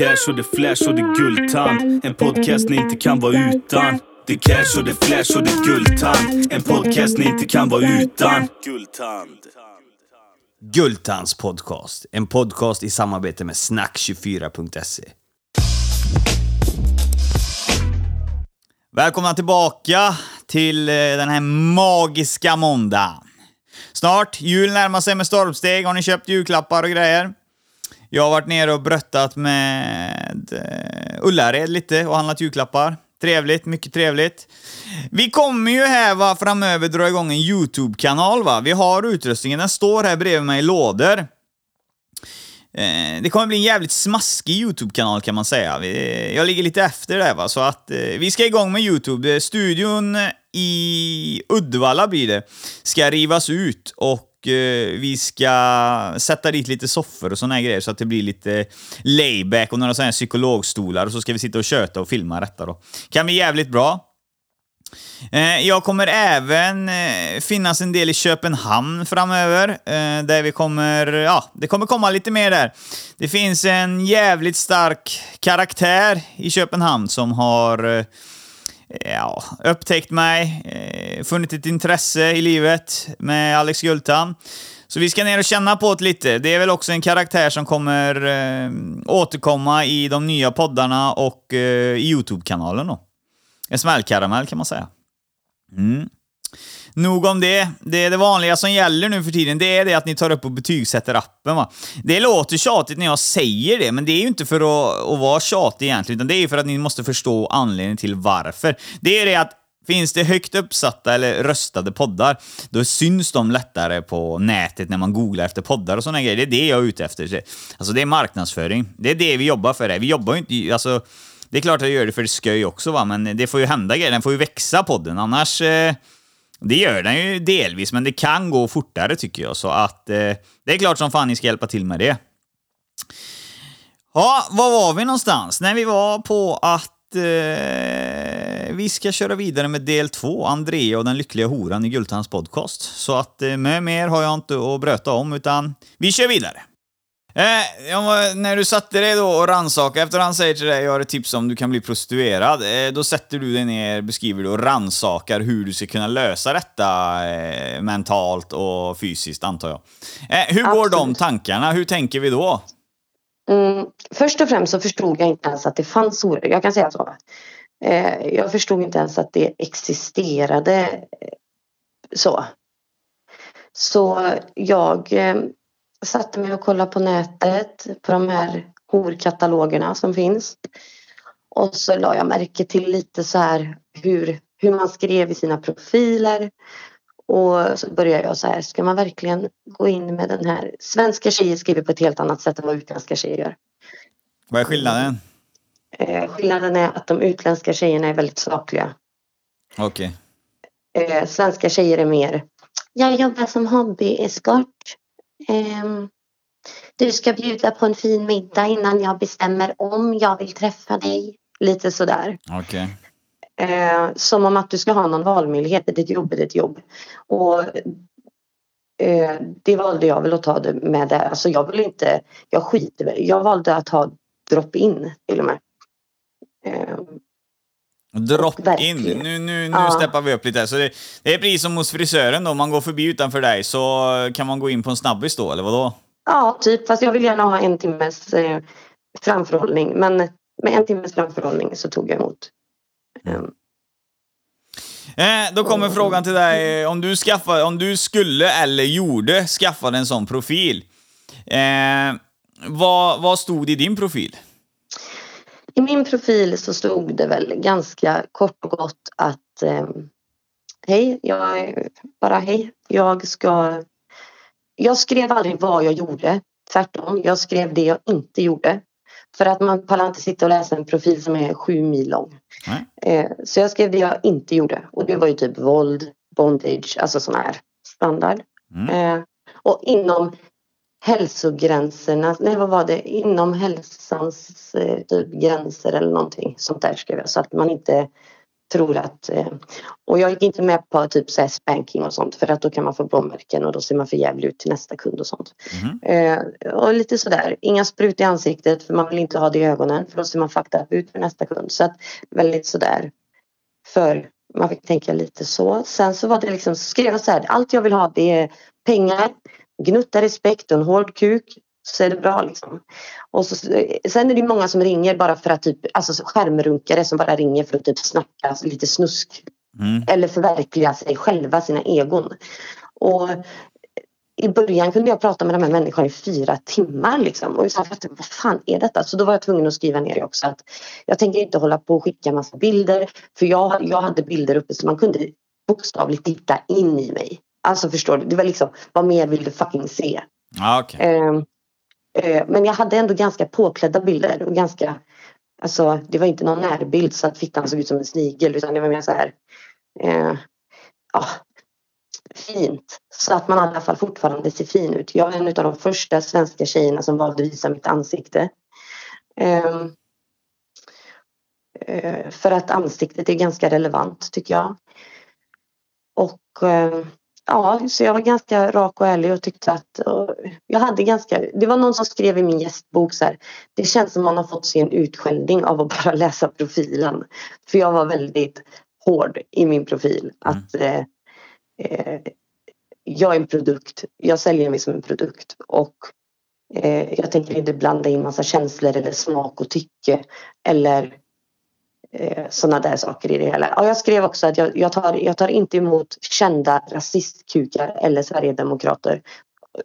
cash och det flash och det guldtand. En podcast ni inte kan vara utan. Det cash och det flash och det guldtand. En podcast ni inte kan vara utan. Guldtand. Guldtands podcast. En podcast i samarbete med snack24.se. Välkomna tillbaka till eh, den här magiska måndagen. Snart, jul närmar sig med stormsteg. Har ni köpt julklappar och grejer? Jag har varit nere och bröttat med eh, Ullared lite och handlat julklappar. Trevligt, mycket trevligt. Vi kommer ju här va, framöver dra igång en YouTube-kanal va. Vi har utrustningen, den står här bredvid mig i lådor. Eh, det kommer bli en jävligt smaskig YouTube-kanal kan man säga. Vi, jag ligger lite efter där va, så att eh, vi ska igång med YouTube. Studion i Uddevalla blir det, ska rivas ut och eh, vi ska sätta dit lite soffor och såna här grejer så att det blir lite layback och några såna här psykologstolar och så ska vi sitta och köta och filma detta då. Kan bli jävligt bra. Eh, jag kommer även eh, finnas en del i Köpenhamn framöver, eh, där vi kommer, ja, det kommer komma lite mer där. Det finns en jävligt stark karaktär i Köpenhamn som har ja, upptäckt mig, eh, funnit ett intresse i livet med Alex Gultan. Så vi ska ner och känna på det lite. Det är väl också en karaktär som kommer eh, återkomma i de nya poddarna och eh, i YouTube-kanalen då. En smällkaramell kan man säga. Mm. Nog om det. Det är det vanliga som gäller nu för tiden. Det är det att ni tar upp och betygsätter appen. Va? Det låter tjatigt när jag säger det, men det är ju inte för att, att vara tjatig egentligen, utan det är ju för att ni måste förstå anledningen till varför. Det är det att Finns det högt uppsatta eller röstade poddar, då syns de lättare på nätet när man googlar efter poddar och sådana grejer. Det är det jag är ute efter. Alltså det är marknadsföring. Det är det vi jobbar för. Här. Vi jobbar ju inte... Alltså, det är klart att jag gör det för skoj också, va? men det får ju hända grejer. Den får ju växa podden, annars... Eh, det gör den ju delvis, men det kan gå fortare tycker jag. Så att eh, det är klart som fan ni ska hjälpa till med det. Ja, var var vi någonstans? När vi var på att eh, vi ska köra vidare med del två, Andrea och den lyckliga horan i Gultans podcast. Så att eh, med mer har jag inte att bröta om, utan vi kör vidare. Eh, ja, när du satte dig då och rannsaka efter han säger till dig jag har ett tips om du kan bli prostituerad. Eh, då sätter du dig ner, beskriver du och rannsakar hur du ska kunna lösa detta eh, mentalt och fysiskt antar jag. Eh, hur går de Absolut. tankarna? Hur tänker vi då? Mm, först och främst så förstod jag inte ens att det fanns horor. Jag kan säga så. Eh, jag förstod inte ens att det existerade eh, så. Så jag satte mig och kollade på nätet på de här horkatalogerna som finns. Och så la jag märke till lite så här hur, hur man skrev i sina profiler. Och så började jag så här, ska man verkligen gå in med den här? Svenska tjejer skriver på ett helt annat sätt än vad utländska tjejer gör. Vad är skillnaden? Eh, skillnaden är att de utländska tjejerna är väldigt sakliga. Okej. Eh, svenska tjejer är mer, jag jobbar som hobbyeskort. Ehm, du ska bjuda på en fin middag innan jag bestämmer om jag vill träffa dig. Lite sådär. Okej. Eh, som om att du ska ha någon valmöjlighet. Det är ditt jobb, det är ditt jobb. Och eh, det valde jag väl att ta det med där. Alltså jag vill inte, jag skiter. Jag valde att ha drop-in till och med. Drop in. Nu, nu, nu Ja. steppar vi upp lite. Så det, det är precis som hos frisören då. Om man går förbi utanför dig så kan man gå in på en snabbis då, eller vadå? ja, typ. Fast jag vill gärna ha en timmes eh, framförhållning. Men med en timmes framförhållning så tog jag emot. Eh, Eh, då kommer frågan till dig, om du, skaffade, om du skulle eller gjorde skaffade en sån profil. Eh, vad, vad stod i din profil? I min profil så stod det väl ganska kort och gott att eh, Hej, jag är bara hej. Jag ska... Jag skrev aldrig vad jag gjorde. Tvärtom, jag skrev det jag inte gjorde. För att man pallar inte sitta och läsa en profil som är sju mil lång. Eh, så jag skrev det jag inte gjorde. Och det var ju typ våld, bondage, alltså sån här standard. Mm. Eh, och inom hälsogränserna, nej vad var det, inom hälsans eh, typ gränser eller någonting sånt där skrev jag. Så att man inte tror att... Eh, och jag gick inte med på typ så här spanking och sånt för att då kan man få blåmärken och då ser man för jävligt ut till nästa kund och sånt. Eh, och lite sådär, inga sprut i ansiktet för man vill inte ha det i ögonen för då ser man fucked up ut för nästa kund. Så att väldigt sådär för man fick tänka lite så. Sen så var det liksom, skrev jag så här, allt jag vill ha det är pengar, gnutta respekt och en hård kuk så är det bra liksom. Och så, sen är det många som ringer bara för att typ, alltså skärmrunkare som bara ringer för att typ snacka lite snusk. Mm. Eller förverkliga sig själva, sina egon. Och i början kunde jag prata med de här människorna i fyra timmar liksom. Och jag sa, vad fan är detta? Så då var jag tvungen att skriva ner det också. Att jag tänker inte hålla på och skicka massa bilder. För jag, jag hade bilder uppe så man kunde bokstavligt titta in i mig. Alltså förstår du? Det var liksom, vad mer vill du fucking se? Okej. Eh, eh, men jag hade ändå ganska påklädda bilder och ganska Alltså det var inte någon närbild så att fittan såg ut som en snigel utan det var mer så här eh, ja, fint. Så att man i alla fall fortfarande ser fin ut. Jag är en av de första svenska tjejerna som valde att visa mitt ansikte. Eh, eh, för att ansiktet är ganska relevant tycker jag. Och eh, ja, så jag var ganska rak och ärlig och tyckte att och jag hade ganska, det var någon som skrev i min gästbok så här, det känns som man har fått sig en utskällning av att bara läsa profilen. För jag var väldigt hård i min profil. Att eh, eh, jag är en produkt, jag säljer mig som en produkt och eh, jag tänker inte blanda in massa känslor eller smak och tycke eller eh, sådana där saker i det hela. Ja, jag skrev också att jag, jag, tar, jag tar inte emot kända rasistkukar eller sverigedemokrater.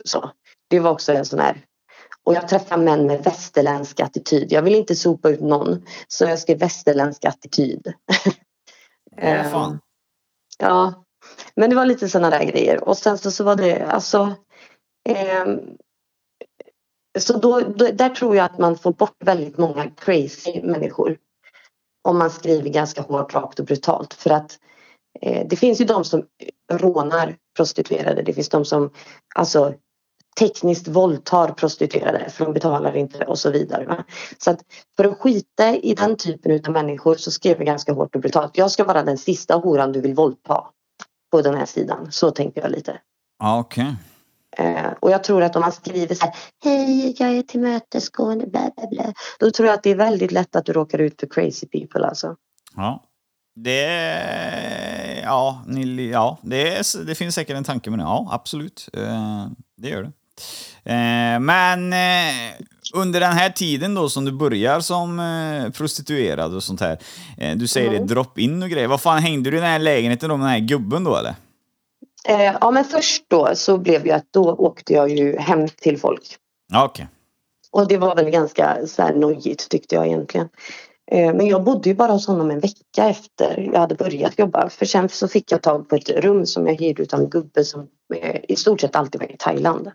Så, det var också en sån här och jag träffar män med västerländsk attityd. Jag vill inte sopa ut någon. Så jag skrev västerländsk attityd. Ja, fan. Ja, men det var lite sådana där grejer. Och sen så, så var det alltså... ehm, så då, då, där tror jag att man får bort väldigt många crazy människor. Om man skriver ganska hårt, rakt och brutalt. För att eh, det finns ju de som rånar prostituerade. Det finns de som alltså, tekniskt våldtar prostituerade för de betalar inte och så vidare. Va? Så att för att skita i den typen av människor så skrev jag ganska hårt och brutalt. Jag ska vara den sista horan du vill våldta på den här sidan. Så tänker jag lite. Ja, okej. Eh, och jag tror att om man skriver så här Hej, jag är tillmötesgående, bla bla bla. Då tror jag att det är väldigt lätt att du råkar ut för crazy people alltså. Ja. Det. Ja, ni, ja det, är, det finns säkert en tanke med det. Ja, absolut. Eh, det gör det. Eh, men eh, under den här tiden då som du börjar som eh, prostituerad och sånt här. Eh, du säger det Mm. drop-in och grejer. Vad fan, hängde du i den här lägenheten då med den här gubben då eller? Eh, ja men först då så blev jag att då åkte jag ju hem till folk. Ja, okej. Och det var väl ganska så här nojigt tyckte jag egentligen. Eh, Men jag bodde ju bara hos honom en vecka efter jag hade börjat jobba. För sen så fick jag tag på ett rum som jag hyrde utav en gubbe som eh, i stort sett alltid var i Thailand.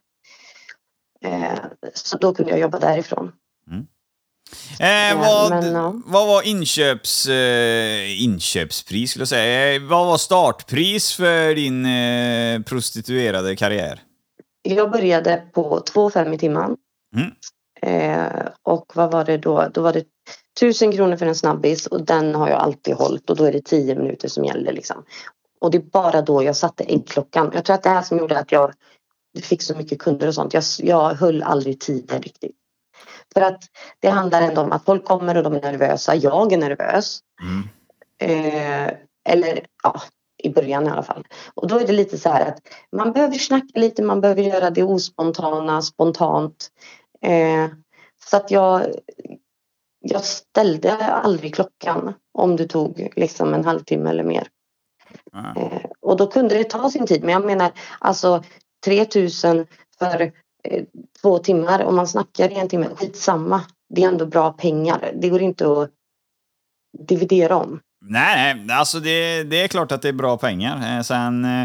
Eh, Så då kunde jag jobba därifrån. Eh, vad, men, ja. vad var inköps, eh, inköpspris skulle jag säga? Eh, vad var startpris för din eh, prostituerade karriär? Jag började på 2,5 i timmen. Mm. Eh, och vad var det då? Då var det 1000 kronor för en snabbis och den har jag alltid hållit och då är det 10 minuter som gäller liksom. Och det är bara då jag satte äggklockan. Jag tror att det här som gjorde att jag fick så mycket kunder och sånt. Jag, jag höll aldrig tiden riktigt. För att det handlar ändå om att folk kommer och de är nervösa. Jag är nervös. Mm. Eh, eller ja, i början i alla fall. Och då är det lite så här att man behöver snacka lite, man behöver göra det ospontana, spontant. Eh, så att jag, jag ställde aldrig klockan om det tog liksom en halvtimme eller mer. Ja. Eh, och då kunde det ta sin tid. Men jag menar alltså 3000 för två timmar. Om man snackar i en timme, skitsamma. Det är ändå bra pengar. Det går inte att dividera om. Nej, nej, alltså det, det är klart att det är bra pengar. Eh, Sen eh,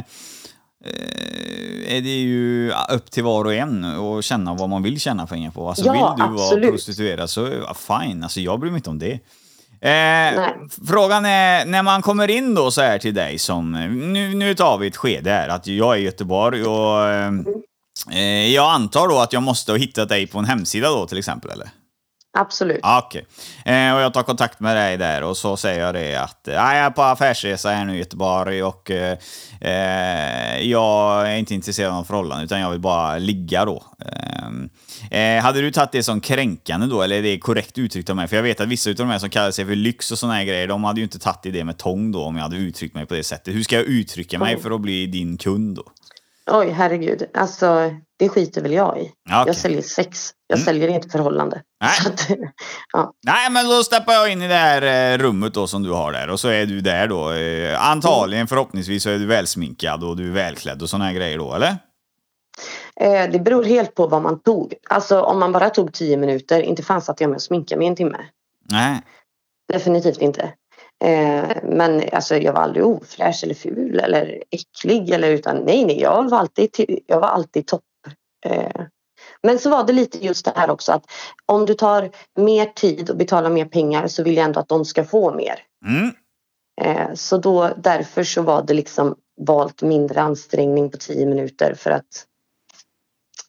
eh, är det ju upp till var och en att känna vad man vill tjäna pengar på. Alltså Ja, vill du vara absolut. prostituerad så fine, alltså jag bryr mig inte om det. Eh, frågan är, när man kommer in då så här till dig som, nu, nu tar vi ett skede här, att jag är i Göteborg och eh, eh, jag antar då att jag måste ha hittat dig på en hemsida då till exempel eller? absolut. Ah, Okej. Eh, och jag tar kontakt med dig där och så säger jag det att eh, jag är på affärsresa här nu i Göteborg och eh, eh, jag är inte intresserad av någon förhållande utan jag vill bara ligga då. Eh, eh, hade du tagit det som kränkande då, eller är det korrekt uttryckt av mig? För jag vet att vissa av de här som kallar sig för lyx och såna här grejer, de hade ju inte tagit det med tång då om jag hade uttryckt mig på det sättet. Hur ska jag uttrycka mig för att bli din kund då? Oj, herregud. Alltså, det skiter väl jag i. Okej. Jag säljer sex. Jag Mm. säljer inte förhållande. Nej. Att, ja. Nej, men då steppar jag in i det här eh, rummet då som du har där och så är du där då. Eh, antagligen, förhoppningsvis, så är du välsminkad och du är välklädd och såna här grejer då, eller? eh, det beror helt på vad man tog. Alltså om man bara tog tio minuter, inte fanns att jag med att sminka mig en timme. Nej. Definitivt inte. Eh, men alltså, jag var aldrig ofräsch eller ful eller äcklig. Eller, utan, nej, nej, jag var alltid, jag var alltid topp. Eh, men så var det lite just det här också att om du tar mer tid och betalar mer pengar så vill jag ändå att de ska få mer. Mm. Eh, så då därför så var det liksom valt mindre ansträngning på tio minuter för att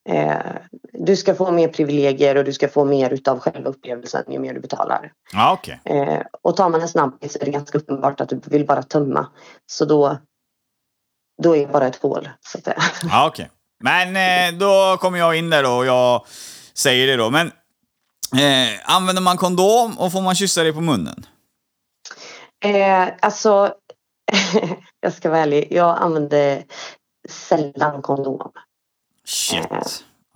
eh, du ska få mer privilegier och du ska få mer utav själva upplevelsen ju mer du betalar. Ja, okej. Eh, och tar man en snabbis så är det ganska uppenbart att du vill bara tömma. Så då, då är det bara ett hål. Så att. Ja, okej. Men eh, då kommer jag in där då och jag säger det då. Men eh, använder man kondom och får man kyssa dig på munnen? Eh, alltså, jag ska vara ärlig. Jag använder sällan kondom. Shit.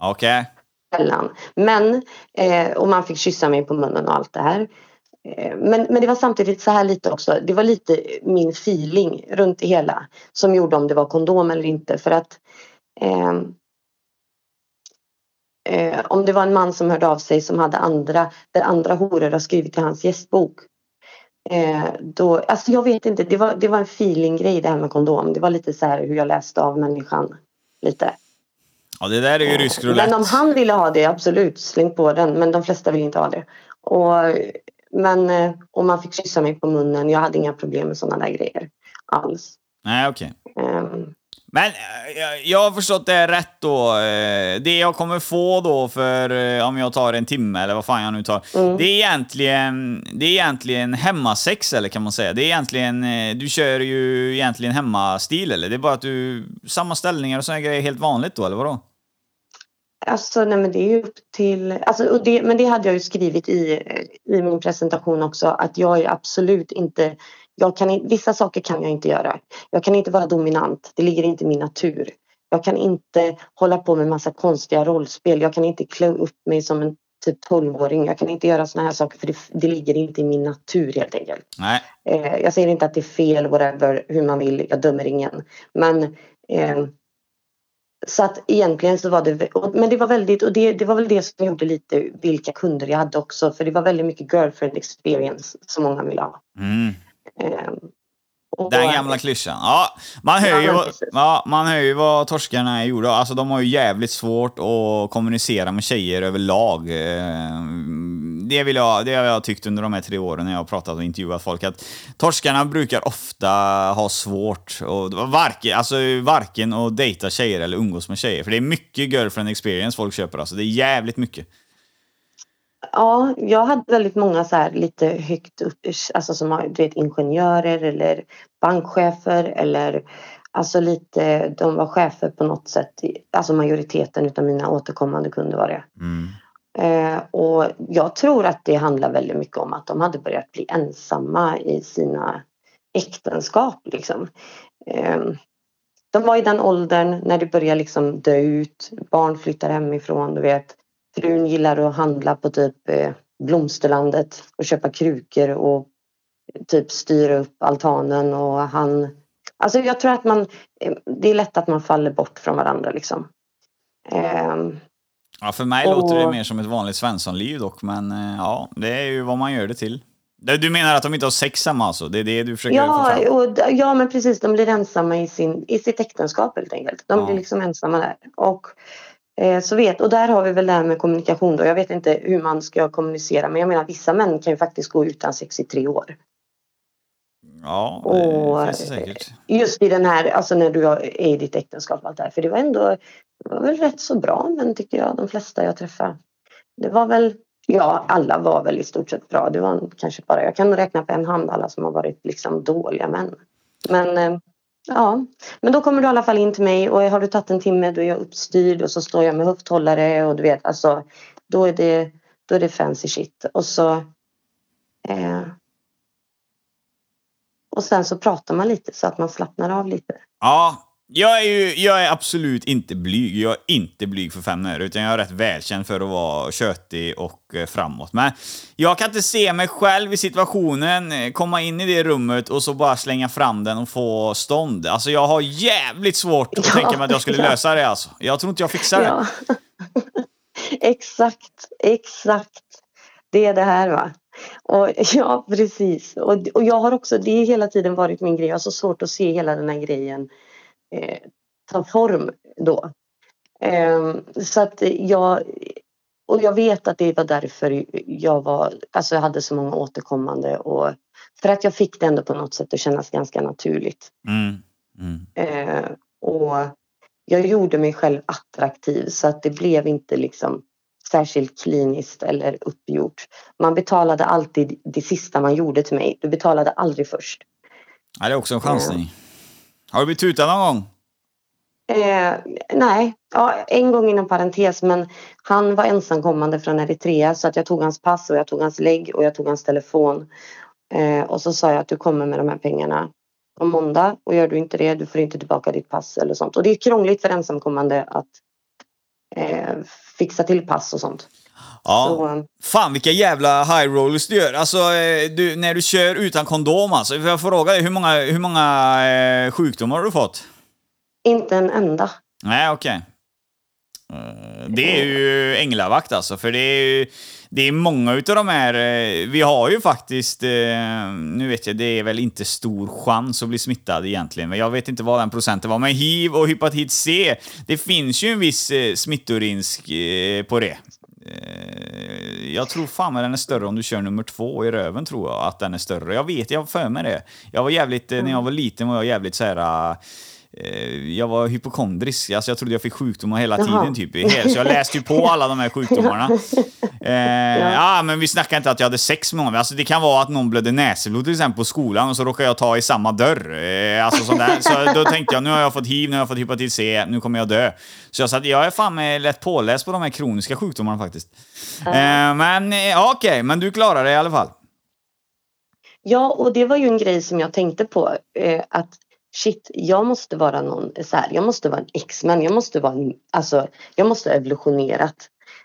Okej. Sällan. Men, eh, och man fick kyssa mig på munnen och allt det här. Eh, Men, men det var samtidigt så här lite också. Det var lite min feeling runt det hela som gjorde om det var kondom eller inte. För att ehm, eh, om det var en man som hörde av sig som hade andra, där andra horor har skrivit i hans gästbok. Eh, då, alltså jag vet inte, det var, det var en feeling-grej det här med kondom. Det var lite så här hur jag läste av människan. Lite. Ja, det där är ju rysk roulette. Men om han ville ha det, absolut, släng på den. Men de flesta vill inte ha det. Och, men eh, om man fick kyssa mig på munnen, jag hade inga problem med sådana där grejer alls. Nej, okej. Ehm, Men eh, jag- har förstått det rätt då. Eh, Det jag kommer få då för om jag tar en timme eller vad fan jag nu tar. Mm. Det är egentligen, det är egentligen hemmasex eller kan man säga. Det är egentligen, du kör ju egentligen hemmastil eller? Det är bara att du, samma ställningar och sådana grejer är helt vanligt då eller vadå? Alltså nej men det är upp till, alltså, det, men det hade jag ju skrivit i, i min presentation också att jag är absolut inte, jag kan, vissa saker kan jag inte göra. Jag kan inte vara dominant, det ligger inte i min natur. Jag kan inte hålla på med massa konstiga rollspel, jag kan inte klä upp mig som en typ 12-åring, jag kan inte göra såna här saker för det, det ligger inte i min natur helt enkelt. Nej. Eh, jag säger inte att det är fel, whatever, hur man vill, jag dömer ingen. Men eh, så att egentligen så var det, men det var väldigt, och det, det var väl det som gjorde lite vilka kunder jag hade också, för det var väldigt mycket girlfriend experience som många ville ha. Mm. Eh, och- Den gamla klyschan. Ja, man hör, Ja, ju precis. ja, man hör ju vad torskarna är gjorda. Alltså de har ju jävligt svårt att kommunicera med tjejer överlag. Det, vill jag, det har jag tyckt under de här tre åren när jag har pratat och intervjuat folk. Att torskarna brukar ofta ha svårt, och, varken, alltså, varken att dejta tjejer eller umgås med tjejer. För det är mycket girlfriend experience folk köper. Alltså. Det är jävligt mycket. Ja, jag hade väldigt många så här lite högt upp, alltså som du vet, ingenjörer eller bankchefer eller alltså lite, de var chefer på något sätt, alltså majoriteten utav mina återkommande kunder var det. Mm. Eh, och jag tror att det handlar väldigt mycket om att de hade börjat bli ensamma i sina äktenskap liksom. Eh, de var i den åldern när det börjar liksom dö ut, barn flyttar hemifrån, du vet. Frun gillar att handla på typ eh, Blomsterlandet och köpa krukor och eh, typ styra upp altanen och han... Alltså jag tror att man... Eh, det är lätt att man faller bort från varandra liksom. Ehm, Ja, för mig Och- låter det mer som ett vanligt svenssonliv dock, men eh, ja, det är ju vad man gör det till. Du menar att de inte har sex hemma alltså? Det är det du försöker få Ja, fram? och, ja, men precis. De blir ensamma i, sin, i sitt äktenskap helt enkelt. De Ja. blir liksom ensamma där. Och, eh, så vet, och där har vi väl det här med kommunikation. Då. Jag vet inte hur man ska kommunicera men jag menar vissa män kan ju faktiskt gå utan sex i tre år. Ja, Och, det finns det säkert. Just i den här, alltså när du är i ditt äktenskap och allt det här. För det var ändå, det var väl rätt så bra men tycker jag, de flesta jag träffade. Det var väl Ja, alla var väl i stort sett bra. Det var kanske bara, jag kan räkna på en hand alla som har varit liksom dåliga män. Men eh, ja, men då kommer du i alla fall in till mig och har du tagit en timme då är jag uppstyrd och så står jag med höfthållare och du vet alltså då är det, då är det fancy shit och så eh, och sen så pratar man lite så att man slappnar av lite. Ja, jag är, ju, jag är absolut inte blyg. Jag är inte blyg för fem öre, utan jag är rätt välkänd för att vara tjötig och eh, framåt. Men jag kan inte se mig själv i situationen, eh, komma in i det rummet och så bara slänga fram den och få stånd. Alltså jag har jävligt svårt att Ja, tänka mig att jag skulle ja. lösa det alltså. Jag tror inte jag fixar det. Ja. exakt, exakt. Det är det här va. Och, ja, precis. Och, och jag har också, det har hela tiden varit min grej. Jag har så svårt att se hela den här grejen eh, ta form då. Eh, så att jag, och jag vet att det var därför jag var, alltså jag hade så många återkommande och för att jag fick det ändå på något sätt att kännas ganska naturligt. Mm. Mm. Eh, och jag gjorde mig själv attraktiv så att det blev inte liksom särskilt kliniskt eller uppgjort. Man betalade alltid det sista man gjorde till mig. Du betalade aldrig först. Ja, det är också en chansning. Har du blivit tutad någon gång? Eh, nej, ja, en gång inom parentes men han var ensamkommande från Eritrea så att jag tog hans pass och jag tog hans lägg och jag tog hans telefon. Eh, och så sa jag att du kommer med de här pengarna på måndag och gör du inte det du får inte tillbaka ditt pass eller sånt. Och det är krångligt för ensamkommande att eh, fixa till pass och sånt. Ja. Så, Fan vilka jävla high rollers du gör. Alltså, eh, du, när du kör utan kondom alltså. Får jag fråga dig, hur många, hur många eh, sjukdomar har du fått? inte en enda. Nej, okej. Eh, Det är ju änglavakt alltså, för det är ju det är många utav de här, eh, vi har ju faktiskt, eh, nu vet jag, det är väl inte stor chans att bli smittad egentligen, men jag vet inte vad den procenten var, men hiv och hepatit C, det finns ju en viss eh, smittorisk eh, på det. Eh, Jag tror fan att den är större om du kör nummer två i röven, tror jag, att den är större. Jag vet, jag har för mig det. Jag var jävligt, eh, när jag var liten var jag jävligt så här... eh, Jag var hypokondrisk, alltså jag trodde jag fick sjukdomar hela Jaha. tiden. Typ. Så jag läste ju på alla de här sjukdomarna. Eh, ja. men vi snackar inte att jag hade sex med någon. Alltså det kan vara att någon blödde näsblod till exempel på skolan och så råkar jag ta i samma dörr. Eh, alltså sånt där. Så då tänkte jag, nu har jag fått hiv, nu har jag fått hepatit C, nu kommer jag dö. Så jag sa att jag är fan med lätt påläst på de här kroniska sjukdomarna faktiskt. Eh, men eh, ja, okej, men du klarar det i alla fall. Ja, och det var ju en grej som jag tänkte på. Eh, att shit, jag måste vara någon så här, jag måste vara en X-Men, jag måste vara en, alltså, jag måste ha evolutionerat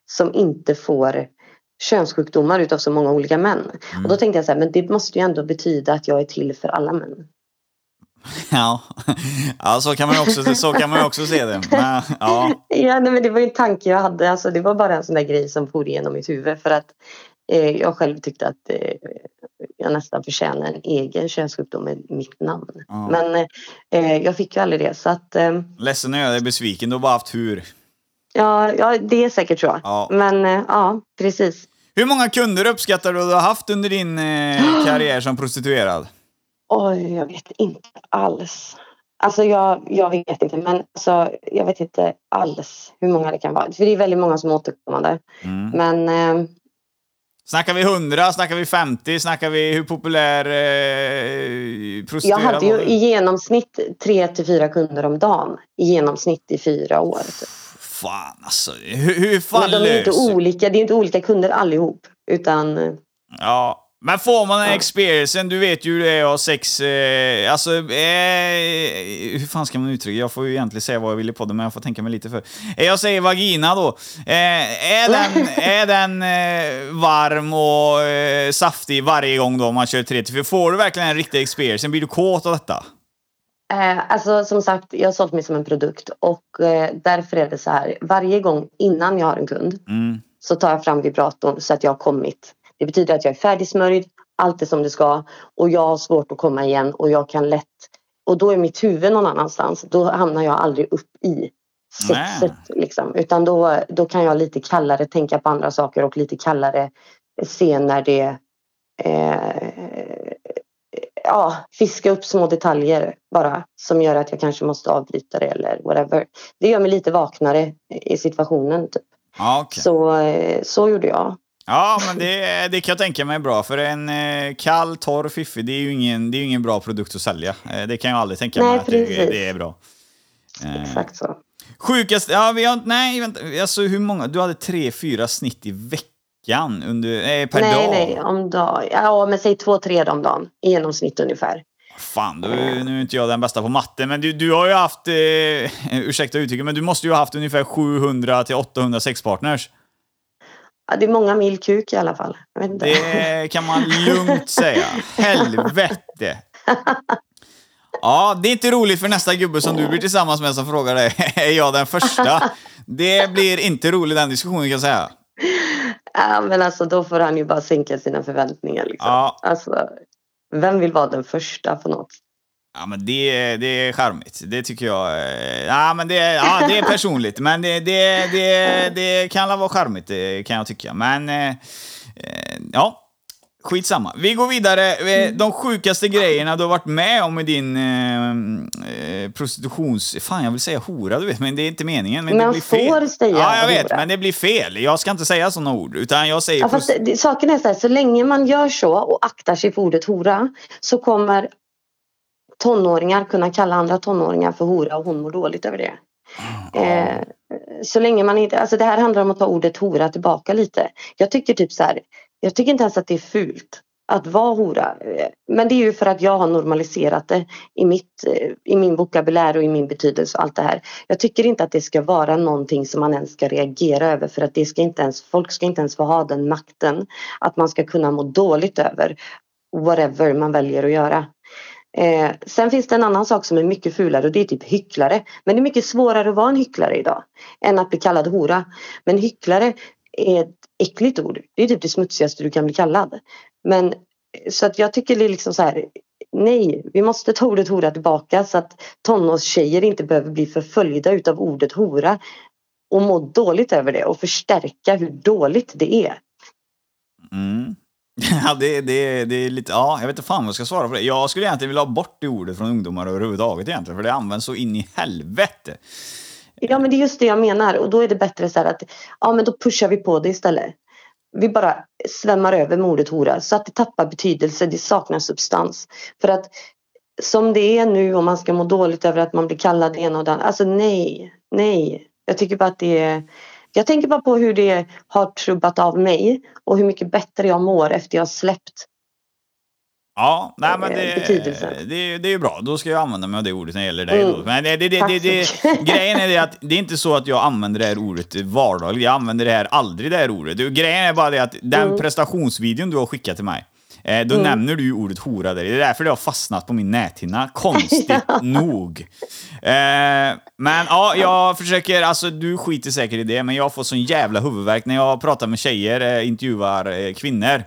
som inte får könssjukdomar utav så många olika män. Och då tänkte jag så här, men det måste ju ändå betyda att jag är till för alla män. Ja, ja så, kan man ju också, så kan man också se det. Men, ja. Ja, nej, men det var ju en tanke jag hade, alltså, det var bara en sån där grej som for igenom mitt huvud för att jag själv tyckte att eh, jag nästan förtjänar en egen könssjukdom med mitt namn. Ja. Men eh, jag fick ju aldrig det så att eh, Ledsen att göra dig besviken, du har bara haft tur. Ja, ja, det är säkert så. Ja. Men eh, ja, precis. Hur många kunder uppskattar du att du har haft under din eh, karriär som prostituerad? Oj, jag vet inte alls. Alltså jag, jag vet inte, men alltså, jag vet inte alls hur många det kan vara. För det är väldigt många som är återkommande. Mm. Men eh, Snackar vi 100? Snackar vi 50? Snackar vi hur populär eh, jag prostituerad hade var ju i genomsnitt tre till fyra kunder om dagen. I genomsnitt i fyra år. Typ. Fan alltså, hur, hur fan Men de är inte löser- olika, det är inte olika kunder allihop. Utan eh, Ja, men får man den experiencen, du vet ju hur det är att ha sex, eh, alltså, eh, hur fan ska man uttrycka Jag får ju egentligen säga vad jag vill i podden, men jag får tänka mig lite för. Eh, jag säger vagina då. Eh, är den, är den eh, varm och eh, saftig varje gång då man kör 3 Får du verkligen en riktig experience? Blir du kåt av detta? Eh, alltså som sagt, jag har sålt mig som en produkt och eh, därför är det så här. Varje gång innan jag har en kund Mm. så tar jag fram vibratorn så att jag har kommit. Det betyder att jag är färdigsmörjd, allt är som det ska och jag har svårt att komma igen och jag kan lätt och då är mitt huvud någon annanstans. Då hamnar jag aldrig upp i sexet liksom. Utan då, då kan jag lite kallare tänka på andra saker och lite kallare se när det eh, ja, fiska upp små detaljer bara som gör att jag kanske måste avbryta det eller whatever. Det gör mig lite vaknare i situationen. Typ. Ja, okej. Så, eh, så gjorde jag. Ja, men det, det kan jag tänka mig är bra. För en eh, kall, torr fiffi, det är ju ingen, det är ingen bra produkt att sälja. Eh, det kan jag aldrig tänka Nej, mig att det, det är bra. Eh, Exakt så. Sjukast, ja vi har nej vänta, alltså hur många, du hade tre, fyra snitt i veckan under, eh, per nej, dag? nej, om dag. Ja, men säg två, tre om dagen i genomsnitt ungefär. Fan, du, nu är inte jag den bästa på matte, men du, du har ju haft, eh, ursäkta uttrycket, men du måste ju ha haft ungefär 700 till 800 sexpartners. Ja, det är många mil kuk i alla fall. Det kan man lugnt säga. Helvete! Ja, det är inte roligt för nästa gubbe som du blir tillsammans med som frågar dig, är jag den första? Det blir inte roligt den diskussionen kan jag säga. Ja, men alltså då får han ju bara sänka sina förväntningar. Liksom. Ja. Alltså, vem vill vara den första på något? Ja, men det, det är charmigt. Det tycker jag. eh, Ja, men det, ja, det är personligt. Men det, det, det, det kan vara charmigt, det kan jag tycka. Men, eh, eh, ja. Skitsamma. Vi går vidare. Eh, De sjukaste grejerna du har varit med om i din eh, eh, prostitutions... Fan, jag vill säga hora, du vet, men det är inte meningen. Men det Man blir fel. får säga Ja, jag vet, hora. men det blir fel. Jag ska inte säga sådana ord, utan jag säger... Ja, fast det, det, saken är så här, så länge man gör så och aktar sig för ordet hora så kommer tonåringar kunna kalla andra tonåringar för hora och hon mår dåligt över det. Eh, så länge man inte, alltså det här handlar om att ta ordet hora tillbaka lite. Jag tycker typ så här, jag tycker inte ens att det är fult att vara hora. Eh, Men det är ju för att jag har normaliserat det i, mitt, eh, i min vokabulär och i min betydelse och allt det här. Jag tycker inte att det ska vara någonting som man ens ska reagera över för att det ska inte ens, folk ska inte ens få ha den makten att man ska kunna må dåligt över whatever man väljer att göra. Eh, sen finns det en annan sak som är mycket fulare och det är typ hycklare. Men det är mycket svårare att vara en hycklare idag än att bli kallad hora. Men hycklare är ett äckligt ord. Det är typ det smutsigaste du kan bli kallad. Men så att jag tycker det är liksom så här. Nej, vi måste ta ordet hora tillbaka så att tonårstjejer inte behöver bli förföljda utav ordet hora och må dåligt över det och förstärka hur dåligt det är. Mm. Ja, det, det, det är lite... Ja, jag vet inte fan vad jag ska svara på det. Jag skulle egentligen vilja ha bort det ordet från ungdomar överhuvudtaget egentligen, för det används så in i helvete. Ja men det är just det jag menar och då är det bättre så här att ja men då pushar vi på det istället. Vi bara svämmar över med ordet hora så att det tappar betydelse, det saknar substans. För att som det är nu om man ska må dåligt över att man blir kallad det ena och det andra. Alltså nej, nej. Jag tycker bara att det är jag tänker bara på hur det har trubbat av mig och hur mycket bättre jag mår efter jag har släppt. Ja, nej men Eh, det, betydelse. det, det är ju bra. Då ska jag använda mig av det ordet när det gäller dig. Mm. Men det, det, det, det, det, grejen är det att det är inte så att jag använder det här ordet vardagligt. Jag använder det här aldrig det här ordet. Det- Grejen är bara det att den Mm. prestationsvideon du har skickat till mig, eh, då nämner du ju ordet hora där. Det är därför det har fastnat på min näthinna. Konstigt nog. Eh, men ja, jag försöker, alltså du skiter säkert i det, men jag får sån jävla huvudvärk när jag pratar med tjejer, eh, intervjuar eh, kvinnor.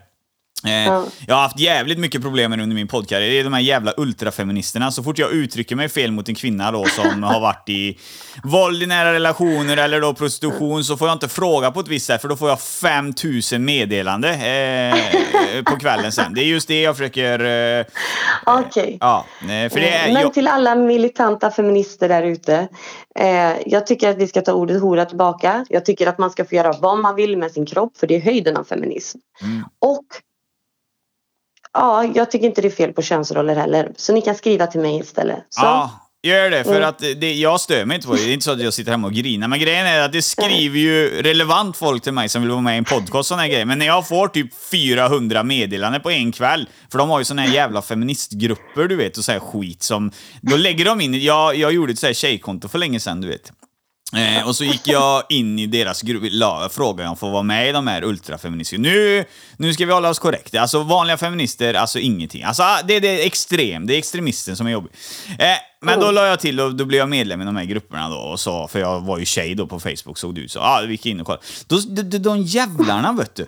Eh, Ja. Jag har haft jävligt mycket problem under min poddkarriär. Det är de här jävla ultrafeministerna. Så fort jag uttrycker mig fel mot en kvinna då som har varit i våld i nära relationer eller då prostitution så får jag inte fråga på ett visst sätt för då får jag 5000 meddelande eh, på kvällen sen. Det är just det jag försöker... Eh, Okej. ja, eh, för det är... Men Jag, till alla militanta feminister där ute. Eh, jag tycker att vi ska ta ordet hora tillbaka. Jag tycker att man ska få göra vad man vill med sin kropp för det är höjden av feminism. Mm. Och ja, jag tycker inte det är fel på könsroller heller. Så ni kan skriva till mig istället. Så, Ja, gör det. För Mm. att det, jag stör mig inte på det. Det är inte så att jag sitter hemma och grinar. Men grejen är att det skriver ju relevant folk till mig som vill vara med i en podcast här grejer. Men när jag får typ 400 meddelanden på en kväll, för de har ju såna här jävla feministgrupper, du vet, och så här skit som... Då lägger de in... Jag, jag gjorde ett så här tjejkonto för länge sedan, du vet. Eh, och så gick jag in i deras grupp, frågade om jag får vara med i de här ultrafeministerna. Nu, nu ska vi hålla oss korrekt. Alltså vanliga feminister, alltså ingenting. Alltså ah, det, det är extrem, det är extremisten som är jobbig. Eh, men då la jag till och då blev jag medlem i de här grupperna då och sa, för jag var ju tjej då på Facebook såg det ut så. Ja, ah, vi gick in och kollade. Då, de, de, de jävlarna vet du.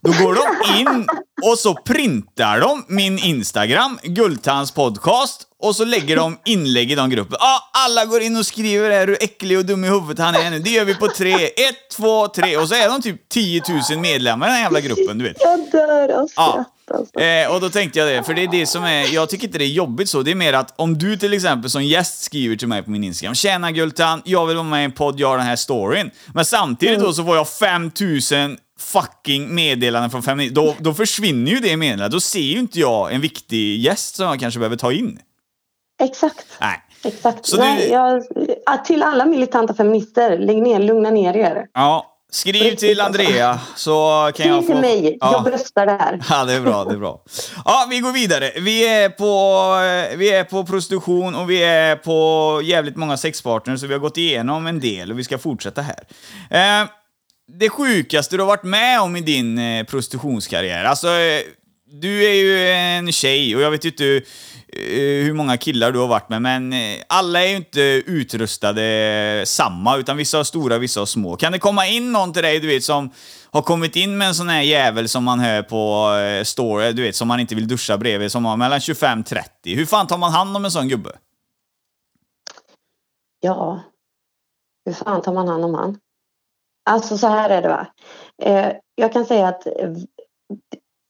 Då går de in och så printar de min Instagram, Guldtands podcast, och så lägger de inlägg i de grupperna. Ja, alla går in och skriver här hur äcklig och dum i huvudet han är nu. Det gör vi på tre. Ett, två, tre. Och så är de typ 10 000 medlemmar i den här jävla gruppen, du vet. Jag dör av Ja. skratt alltså. Eh, och då tänkte jag det, för det är det som är, jag tycker inte det är jobbigt så, det är mer att om du till exempel som gäst skriver till mig på min Instagram, Tjena Gultan, jag vill vara med i en podd, jag har den här storyn. Men samtidigt då så får jag 5000 fucking meddelanden från feminister, då, då försvinner ju det meddelandet. Då ser ju inte jag en viktig gäst som jag kanske behöver ta in. Exakt. Nej. Exakt. Så Nej, du- jag, ja, till alla militanta feminister, lägg ner, lugna ner er. Ja, skriv till Andrea så kan jag Skriv få... till mig, Ja. jag bröstar där. Ja, det är bra, det är bra. Ja, vi går vidare. Vi är på, vi är på prostitution och vi är på jävligt många sexpartners, så vi har gått igenom en del och vi ska fortsätta här. Eh, det sjukaste du har varit med om i din eh, prostitutionskarriär, alltså eh, du är ju en tjej och jag vet ju inte Eh, hur många killar du har varit med, men eh, alla är ju inte utrustade samma, utan vissa har stora, vissa har små. Kan det komma in någon till dig, du vet, som har kommit in med en sån här jävel som man hör på eh, story, du vet, som man inte vill duscha bredvid, som har mellan 25-30. Hur fan tar man hand om en sån gubbe? Ja, hur fan tar man hand om han? Alltså så här är det va. Eh, jag kan säga att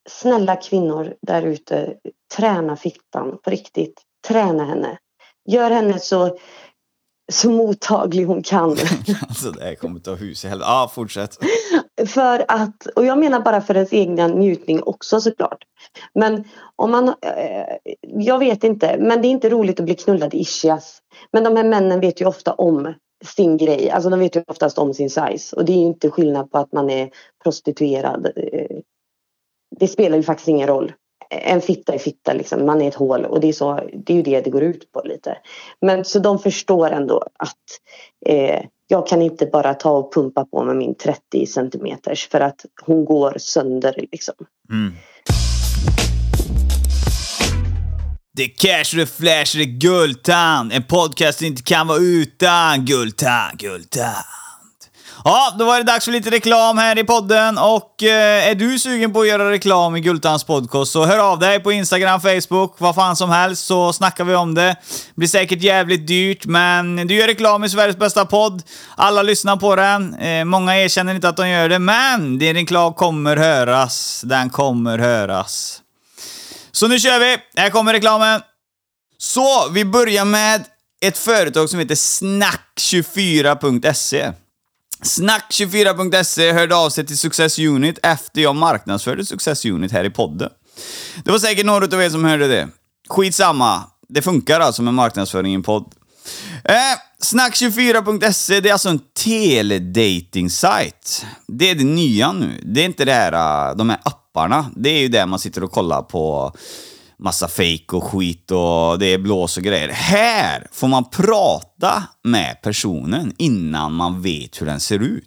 snälla kvinnor där ute, träna fittan på riktigt. Träna henne. Gör henne så, så mottaglig hon kan. Alltså det här kommer ta hus i helvete. Ja, fortsätt. För att, och jag menar bara för ens egna njutning också såklart. Men om man, eh, jag vet inte, men det är inte roligt att bli knullad i ischias. Men de här männen vet ju ofta om sin grej, alltså de vet ju oftast om sin size. Och det är ju inte skillnad på att man är prostituerad. Eh, det spelar ju faktiskt ingen roll. En fitta är fitta liksom, man är ett hål och det är, så, det är ju det det går ut på lite. Men så de förstår ändå att eh, jag kan inte bara ta och pumpa på med min 30 centimeters för att hon går sönder liksom. Mm. Det är cash, det är flash, det är Gultan. En podcast inte kan vara utan Gultan, Gultan. Ja, då var det dags för lite reklam här i podden och eh, är du sugen på att göra reklam i Gultans podcast så hör av dig på Instagram, Facebook, vad fan som helst så snackar vi om det. Blir säkert jävligt dyrt men du gör reklam i Sveriges bästa podd. Alla lyssnar på den. Eh, många erkänner inte att de gör det men din reklam kommer höras. Den kommer höras. Så nu kör vi! Här kommer reklamen. Så, vi börjar med ett företag som heter Snack24.se. Snack24.se hörde av sig till Success Unit efter jag marknadsförde Success Unit här i podden. Det var säkert några av er som hörde det. Skitsamma, det funkar alltså med marknadsföring i en podd. Eh, Snack24.se, det är alltså en teledating-sajt. Det är det nya nu. Det är inte det här, eh, de här apparna. Det är ju där man sitter och kollar på massa fejk och skit och det är blås och grejer. Här får man prata med personen innan man vet hur den ser ut.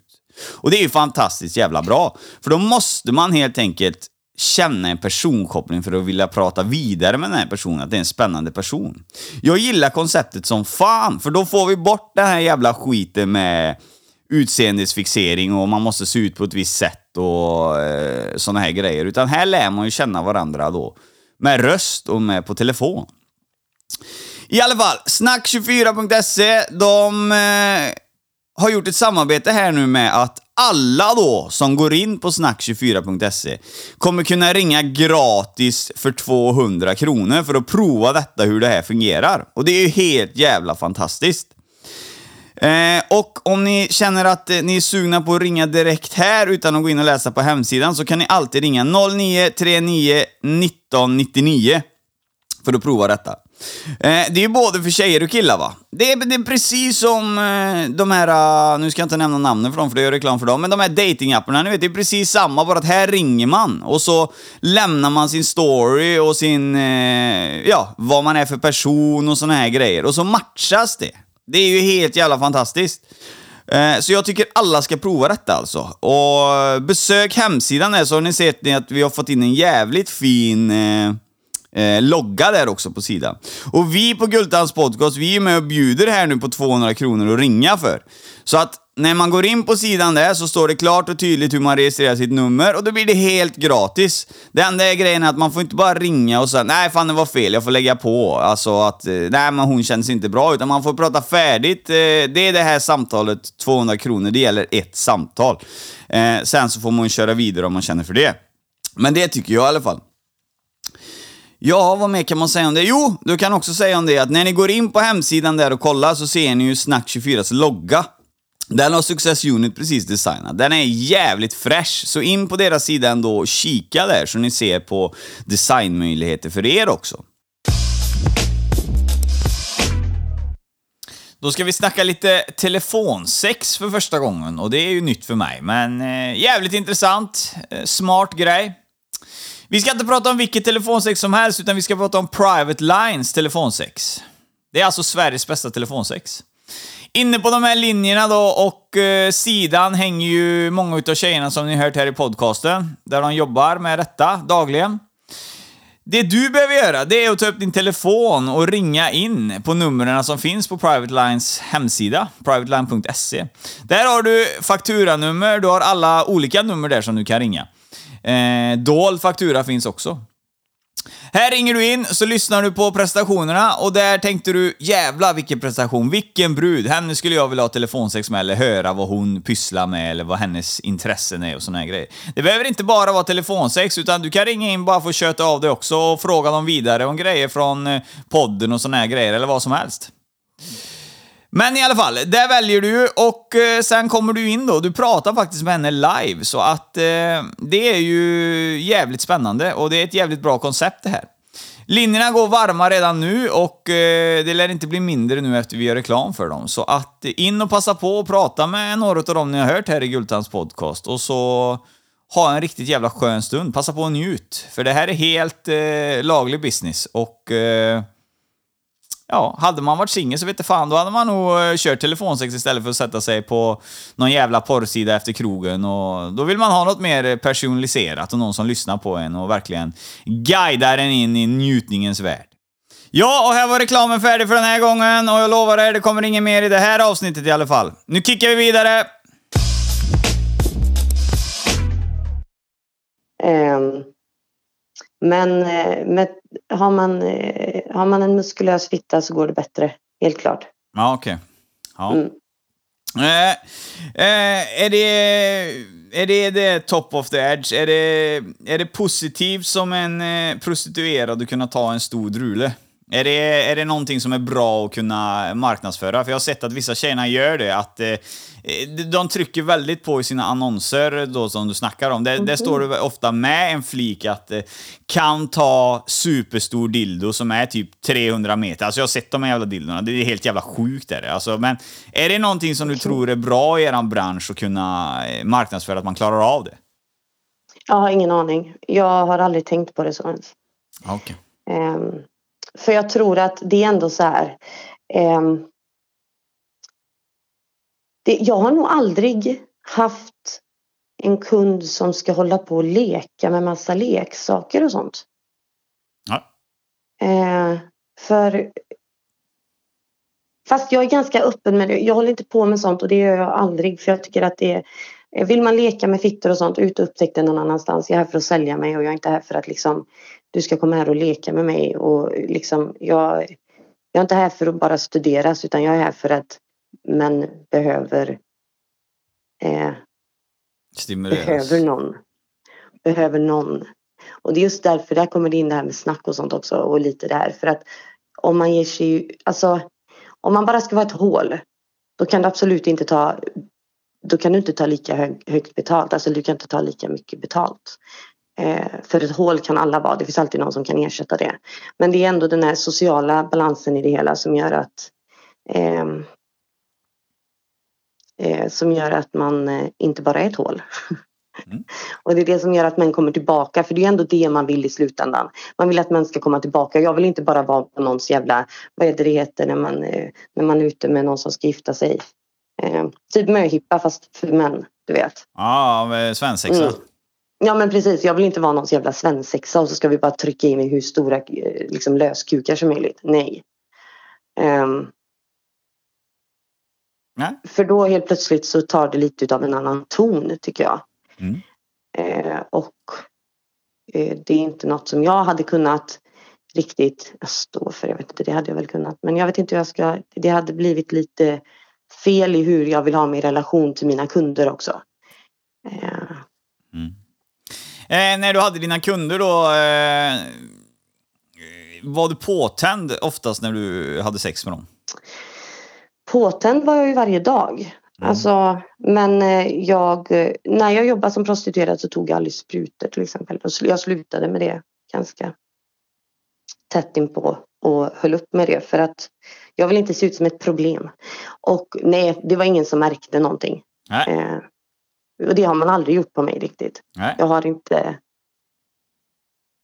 Och det är ju fantastiskt jävla bra. För då måste man helt enkelt känna en personkoppling för att vilja prata vidare med den här personen, att det är en spännande person. Jag gillar konceptet som fan, för då får vi bort den här jävla skiten med utseendesfixering och man måste se ut på ett visst sätt och eh, såna här grejer. Utan här lär man ju känna varandra då. Med röst och med på telefon. I alla fall, snack24.se, de eh, har gjort ett samarbete här nu med att alla då som går in på snack24.se kommer kunna ringa gratis för 200 kronor för att prova detta hur det här fungerar. Och det är ju helt jävla fantastiskt. Eh, och om ni känner att eh, ni är sugna på att ringa direkt här utan att gå in och läsa på hemsidan så kan ni alltid ringa 0939 1999 för att prova detta. Eh, det är ju både för tjejer och killar va? Det är, det är precis som eh, de här, eh, nu ska jag inte nämna namnen för dem för det gör reklam för dem, men de här datingapparna, ni vet, det är precis samma, bara att här ringer man och så lämnar man sin story och sin, eh, ja, vad man är för person och såna här grejer och så matchas det. Det är ju helt jävla fantastiskt. Eh, så jag tycker alla ska prova detta alltså. Och besök hemsidan där så har ni sett att vi har fått in en jävligt fin eh, eh logga där också på sidan. Och vi på Gultans podcast, vi är med och bjuder här nu på 200 kronor att ringa för. Så att när man går in på sidan där så står det klart och tydligt hur man registrerar sitt nummer och då blir det helt gratis. Det enda är grejen är att man får inte bara ringa och säga nej fan det var fel, jag får lägga på. Alltså att, eh, nej men hon känns inte bra, utan man får prata färdigt. Eh, det är det här samtalet, 200 kronor, det gäller ett samtal. Eh, sen så får man köra vidare om man känner för det. Men det tycker jag i alla fall. Ja, vad mer kan man säga om det? Jo, du kan också säga om det att när ni går in på hemsidan där och kollar så ser ni ju Snack24s logga. Den har Success Unit precis designat. Den är jävligt fresh, så in på deras sida ändå och kika där så ni ser på designmöjligheter för er också. Då ska vi snacka lite telefonsex för första gången och det är ju nytt för mig, men eh, jävligt intressant. Eh, smart grej. Vi ska inte prata om vilket telefonsex som helst, utan vi ska prata om Private Lines telefonsex. Det är alltså Sveriges bästa telefonsex. Inne på de här linjerna då och eh, sidan hänger ju många utav tjejerna som ni hört här i podcasten, där de jobbar med detta dagligen. Det du behöver göra, det är att ta upp din telefon och ringa in på numren som finns på Private Lines hemsida, privateline.se. Där har du fakturanummer, du har alla olika nummer där som du kan ringa. Eh, dold faktura finns också. Här ringer du in, så lyssnar du på prestationerna och där tänkte du jävla vilken prestation, vilken brud, henne skulle jag vilja ha telefonsex med eller höra vad hon pysslar med eller vad hennes intressen är och såna här grejer. Det behöver inte bara vara telefonsex, utan du kan ringa in bara för att köta av dig också och fråga dem vidare om grejer från eh, podden och såna här grejer eller vad som helst. Men i alla fall, där väljer du och eh, sen kommer du in då. Du pratar faktiskt med henne live, så att eh, det är ju jävligt spännande och det är ett jävligt bra koncept det här. Linjerna går varma redan nu och eh, det lär inte bli mindre nu efter vi gör reklam för dem. Så att in och passa på och prata med några av dem ni har hört här i Gultans podcast och så ha en riktigt jävla skön stund. Passa på och njut, för det här är helt eh, laglig business och eh, Ja, hade man varit singel så vet jag fan, då hade man nog eh, kört telefonsex istället för att sätta sig på någon jävla porrsida efter krogen. Och då vill man ha något mer personaliserat och någon som lyssnar på en och verkligen guidar en in i njutningens värld. Ja, och här var reklamen färdig för den här gången och jag lovar er, det kommer inget mer i det här avsnittet i alla fall. Nu kickar vi vidare! Um, men eh, med, har, man, eh, har man en muskulös fitta så går det bättre. Helt klart. Ja, okej. Okay. Ja. Mm. Eh, eh, är, det, är det det top of the edge? Är det, är det positivt som en eh, prostituerad att kunna ta en stor drule? Är det, är det någonting som är bra att kunna marknadsföra? För jag har sett att vissa tjejerna gör det, att eh, de trycker väldigt på i sina annonser då som du snackar om. Där, där står det ofta med en flik att eh, kan ta superstor dildo som är typ 300 meter. Alltså jag har sett de här jävla dildorna, det är helt jävla sjukt är det. Alltså, men är det någonting som du tror är bra i er bransch att kunna eh, marknadsföra, att man klarar av det? Jag har ingen aning. Jag har aldrig tänkt på det så ens. Okay. Um, för jag tror att det är ändå så här. Um, det, jag har nog aldrig haft en kund som ska hålla på och leka med massa leksaker och sånt. Ja. Eh, för Fast jag är ganska öppen med det. Jag håller inte på med sånt och det gör jag aldrig för jag tycker att det är vill man leka med fittor och sånt, ut och upptäck det någon annanstans. Jag är här för att sälja mig och jag är inte här för att liksom du ska komma här och leka med mig och liksom jag, jag är inte här för att bara studeras utan jag är här för att män behöver eh, behöver någon. Behöver någon. Och det är just därför där kommer det in det här med snack och sånt också och lite där för att om man ger sig, alltså om man bara ska vara ett hål då kan du absolut inte ta då kan du inte ta lika hög, högt betalt, alltså du kan inte ta lika mycket betalt. Eh, för ett hål kan alla vara, det finns alltid någon som kan ersätta det. Men det är ändå den här sociala balansen i det hela som gör att eh, eh, som gör att man eh, inte bara är ett hål. Mm. och det är det som gör att män kommer tillbaka för det är ändå det man vill i slutändan. Man vill att män ska komma tillbaka. Jag vill inte bara vara på någons jävla, vad är det det heter när man, eh, när man är ute med någon som ska gifta sig. Eh, typ möhippa fast för män, du vet. Ja, svensexa. Mm. Ja men precis, jag vill inte vara någon jävla svensexa och så ska vi bara trycka in i hur stora eh, liksom, löskukar som möjligt. Nej. Um, Nej. För då helt plötsligt så tar det lite av en annan ton tycker jag. Mm. Uh, och uh, det är inte något som jag hade kunnat riktigt stå för. Jag vet inte, det hade jag väl kunnat. Men jag vet inte hur jag ska. Det hade blivit lite fel i hur jag vill ha min relation till mina kunder också. Uh, mm. Eh, när du hade dina kunder då, eh, var du påtänd oftast när du hade sex med dem? Påtänd var jag ju varje dag. Alltså, men eh, jag, eh, när jag jobbade som prostituerad så tog jag aldrig sprutor till exempel. Jag slutade med det ganska tätt inpå och höll upp med det för att jag vill inte se ut som ett problem. Och nej, det var ingen som märkte någonting. Nej. Och det har man aldrig gjort på mig riktigt. Nej. Jag har inte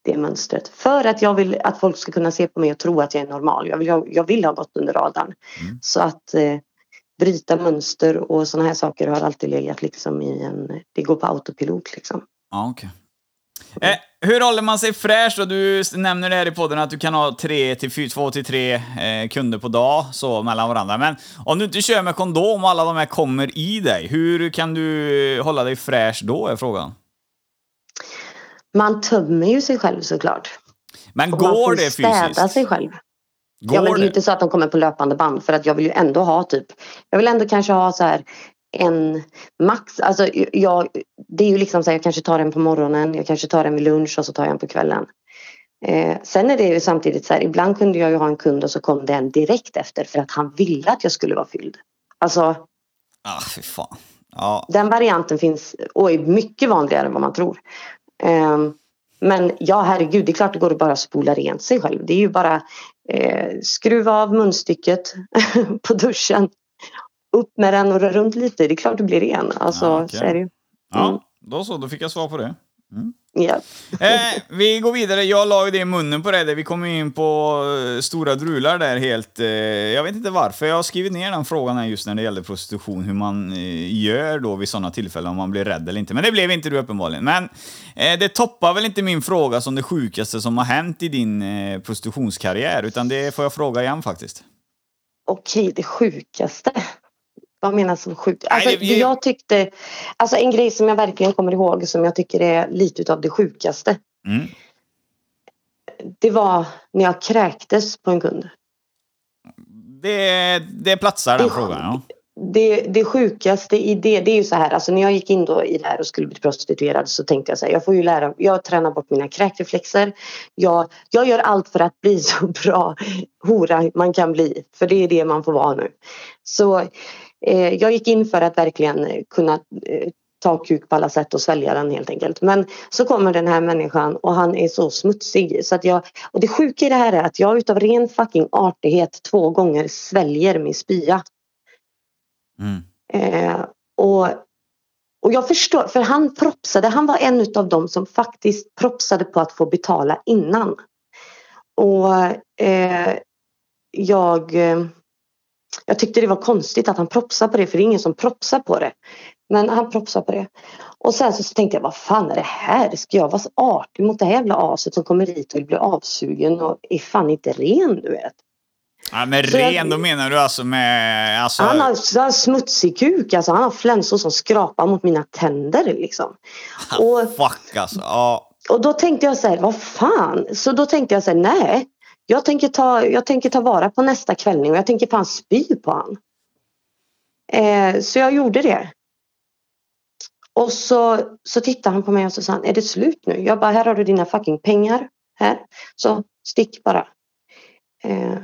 det mönstret. För att jag vill att folk ska kunna se på mig och tro att jag är normal. Jag vill, ha- jag vill ha gått under radarn. Mm. Så att eh, bryta mönster och sådana här saker har alltid legat liksom i en... Det går på autopilot liksom. Ja, okej. Eh, hur håller man sig fräsch då? Du nämner det här i podden att du kan ha tre till fyra, två till tre eh, kunder på dag, så mellan varandra. Men om du inte kör med kondom och alla de här kommer i dig, hur kan du hålla dig fräsch då, är frågan. Man tömmer ju sig själv såklart. Men Och man går får det städa fysiskt? sig själv. Går ja, men det är ju inte så att de kommer på löpande band för att jag vill ju ändå ha typ Jag vill ändå kanske ha så här en max, alltså jag, det är ju liksom så här, jag kanske tar en på morgonen, jag kanske tar en vid lunch och så tar jag en på kvällen. Eh, sen är det ju samtidigt så här, ibland kunde jag ju ha en kund och så kom det en direkt efter för att han ville att jag skulle vara fylld. Alltså Ah, fy fan. Ja, den varianten finns och är mycket vanligare än vad man tror. Ehm, men ja, herregud, det är klart det går att bara spola rent sig själv. Det är ju bara eh, skruva av munstycket på duschen. Upp med den och röra runt lite. Det är klart du blir ren. Alltså, Ja, okej. så är det ju. ja Mm. då så, då fick jag svar på det. Ja. Eh, vi går vidare. Jag la ju det i munnen på dig. Vi kom in på eh, stora drular där helt. Eh, jag vet inte varför. Jag har skrivit ner den frågan här just när det gäller prostitution. Hur man eh, gör då vid sådana tillfällen, om man blir rädd eller inte. Men det blev inte du uppenbarligen. Men eh, det toppar väl inte min fråga som det sjukaste som har hänt i din eh, prostitutionskarriär. Utan det får jag fråga igen faktiskt. Okej, det sjukaste. Vad menas som sjukt? Nej, Alltså, det- det jag tyckte, alltså en grej som jag verkligen kommer ihåg som jag tycker är lite utav det sjukaste. Mm. Det var när jag kräktes på en kund. Det, det platsar den Det- frågan, ja. det, det sjukaste i det, det är ju så här, alltså när jag gick in då i det här och skulle bli prostituerad så tänkte jag så här, jag får ju lära, jag tränar bort mina kräkreflexer. Jag, jag gör allt för att bli så bra hora man kan bli, för det är det man får vara nu. Så jag gick in för att verkligen eh, kunna eh, ta kuk på alla sätt och svälja den helt enkelt. Men så kommer den här människan och han är så smutsig så att jag, och det sjuka i det här är att jag utav ren fucking artighet två gånger sväljer min spya. Mm. Eh, och, och jag förstår, för han propsade, han var en utav dem som faktiskt propsade på att få betala innan. Och eh, jag, eh, jag tyckte det var konstigt att han propsade på det, för det är ingen som propsar på det. Men han propsade på det. Och sen så tänkte jag, vad fan är det här? Ska jag vara så artig mot det här jävla aset som kommer hit och vill bli avsugen och är fan inte ren, du vet. ja men Så jag- ren, då menar du alltså med... Alltså, Han har, så har smutsig kuk, alltså han har flänsor som skrapar mot mina tänder liksom. Och, Fuck alltså. Ja. och då tänkte jag så här, vad fan? Så då tänkte jag så här, nej. Jag tänker, ta, jag tänker ta vara på nästa kvällning och jag tänker fan spy på han. Eh, så jag gjorde det. Och så, så tittade han på mig och så sa han, är det slut nu? Jag bara, här har du dina fucking pengar. Här. Så stick bara. Eh,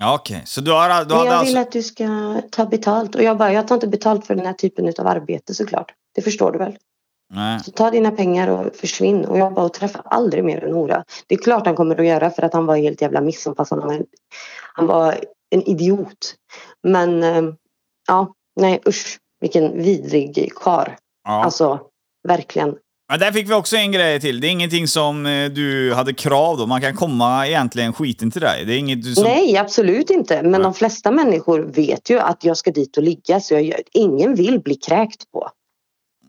Ja, Okej, så du, har, du Men jag alltså... vill att du ska ta betalt. Och jag bara, jag tar inte betalt för den här typen av arbete såklart. Det förstår du väl? Nej. Så ta dina pengar och försvinn. Och jag bara, och träffa aldrig mer en hora. Det är klart han kommer att göra för att han var helt jävla missanpassad. Han, han var en idiot. Men eh, ja, nej usch. Vilken vidrig kar. Ja. Alltså, verkligen. Men där fick vi också en grej till. Det är ingenting som eh, du hade krav då. Man kan komma egentligen skiten till dig. Det är inget som... Nej, absolut inte. Men Nej. de flesta människor vet ju att jag ska dit och ligga. Så jag, ingen vill bli kräkt på.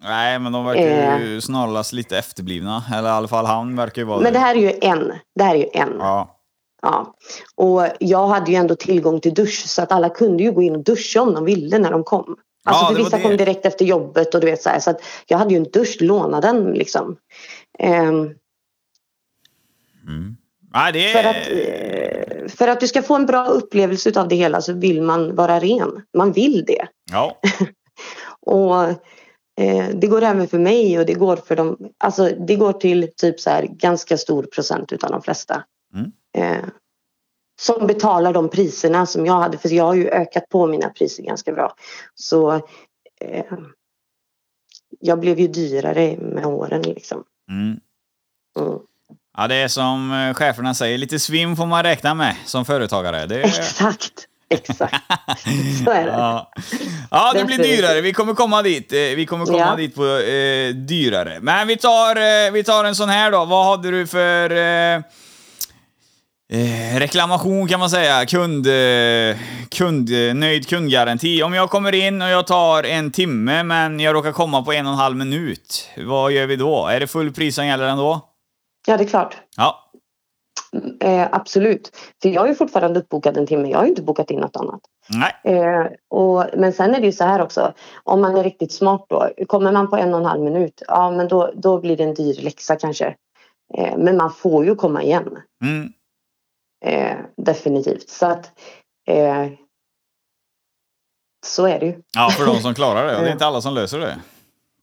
Nej, men de verkar Eh. ju snarare lite efterblivna. Eller i alla fall han verkar ju vara Men det här är ju en. Det här är ju en. Ja. Ja. Och jag hade ju ändå tillgång till dusch så att alla kunde ju gå in och duscha om de ville när de kom. Alltså Ja, för det vissa det. kom direkt efter jobbet och du vet så här. Så att jag hade ju en dusch, lånade den liksom. Ehm, Nej, det för, att, eh, för att du ska få en bra upplevelse av det hela så vill man vara ren. Man vill det. Ja. Och eh, det går även för mig och det går för dem. Alltså det går till typ så här ganska stor procent utav de flesta. Mm. Eh, som betalar de priserna som jag hade. För jag har ju ökat på mina priser ganska bra. Så eh, jag blev ju dyrare med åren liksom. Mm. Mm. Ja, det är som eh, cheferna säger, lite svinn får man räkna med som företagare. Det är... Exakt, exakt. Så är det. Ja, ja det blir dyrare. Vi kommer komma dit. Eh, Vi kommer komma Ja. dit på eh, dyrare. Men vi tar, eh, vi tar en sån här då. Vad hade du för eh, eh, reklamation kan man säga? Kund, kund, nöjd kundgaranti. Om jag kommer in och jag tar en timme men jag råkar komma på en och en halv minut. Vad gör vi då? Är det full pris som gäller ändå? Ja, det är klart. Ja. Eh, absolut. För jag är ju fortfarande uppbokad en timme. Jag har inte bokat in något annat. Nej. Eh, och, men sen är det ju så här också. Om man är riktigt smart då. Kommer man på en och en halv minut. Ja men då, då blir det en dyr läxa kanske. Eh, men man får ju komma igen. Mm. Eh, definitivt. Så att. Eh, så är det ju. Ja, för de som klarar det. Det är inte alla som löser det.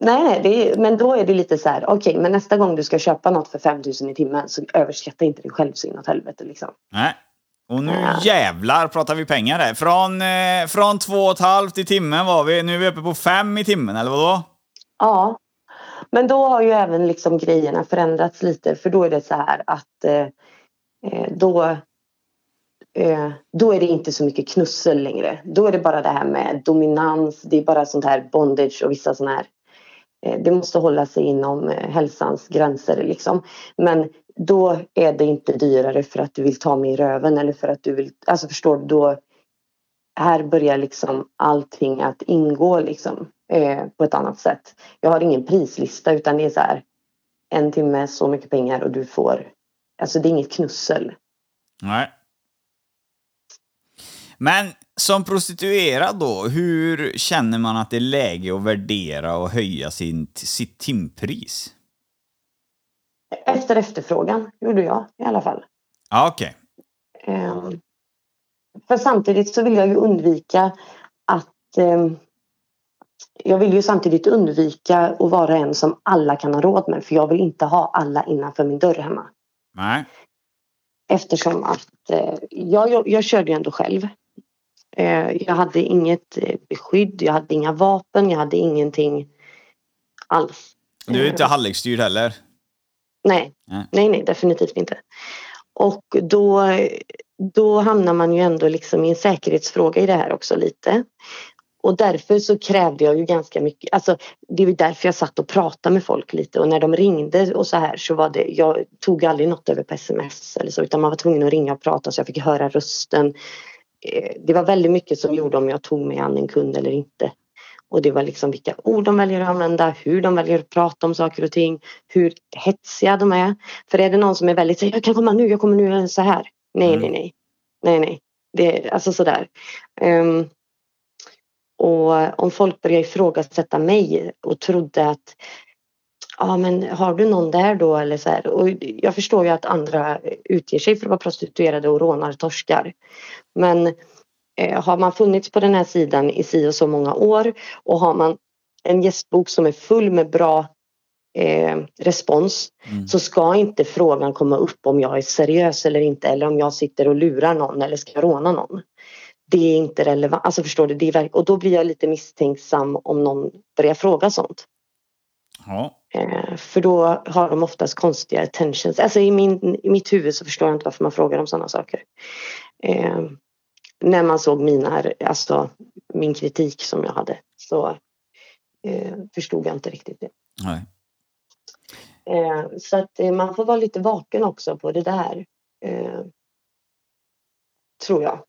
Nej, nej, det är, men då är det lite så här. Okej, men nästa gång du ska köpa något för 5000 i timmen så överskatta inte dig själv så inåt helvete liksom. Nej. Och nu Ja. jävlar pratar vi pengar här. Från, eh, från två och ett halvt i timmen var vi. Nu är vi uppe på fem i timmen, eller vadå? Ja, men då har ju även liksom grejerna förändrats lite för då är det så här att eh, eh, då, eh, då är det inte så mycket knussel längre. Då är det bara det här med dominans, det är bara sånt här bondage och vissa såna här Eh, det måste hålla sig inom eh, hälsans gränser liksom. Men då är det inte dyrare för att du vill ta mig i röven eller för att du vill, alltså förstår du, då här börjar liksom allting att ingå liksom eh, på ett annat sätt. Jag har ingen prislista utan det är så här en timme så mycket pengar och du får, alltså det är inget knussel. Nej. Men som prostituerad då, hur känner man att det är läge att värdera och höja sin, sitt timpris? Efter efterfrågan gjorde jag i alla fall. Ja, okej. Ehm, för samtidigt så vill jag ju undvika att ehm, jag vill ju samtidigt undvika att vara en som alla kan ha råd med för jag vill inte ha alla innanför min dörr hemma. Nej. Eftersom att eh, jag, jag, jag körde ju ändå själv. Eh, jag hade inget eh, beskydd, jag hade inga vapen, jag hade ingenting alls. Du är inte hallickstyrd heller? Nej, Nej. nej, nej, definitivt inte. Och då, då hamnar man ju ändå liksom i en säkerhetsfråga i det här också lite. Och därför så krävde jag ju ganska mycket, alltså det är därför jag satt och pratade med folk lite och när de ringde och så här så var det, jag tog aldrig något över på sms eller så utan man var tvungen att ringa och prata så jag fick höra rösten. Eh, Det var väldigt mycket som gjorde om jag tog mig an en kund eller inte. Och det var liksom vilka ord de väljer att använda, hur de väljer att prata om saker och ting, hur hetsiga de är. För är det någon som är väldigt så jag kan komma nu, jag kommer nu så här. Nej, Mm. nej, nej. Nej, nej. Det är alltså sådär. Um, och om folk börjar ifrågasätta mig och trodde att ja men har du någon där då eller så här. Och jag förstår ju att andra utger sig för att vara prostituerade och rånar torskar. Men eh, har man funnits på den här sidan i si och så många år och har man en gästbok som är full med bra eh, respons Mm. så ska inte frågan komma upp om jag är seriös eller inte eller om jag sitter och lurar någon eller ska råna någon. Det är inte relevant. Alltså förstår du? Det är verk- och då blir jag lite misstänksam om någon börjar fråga sånt. Ja. Eh, för då har de oftast konstiga attentions. Alltså i, min, i mitt huvud så förstår jag inte varför man frågar om sådana saker. Eh, när man såg mina, alltså min kritik som jag hade så eh, förstod jag inte riktigt det. Nej. Eh, så att eh, man får vara lite vaken också på det där. Eh, tror jag.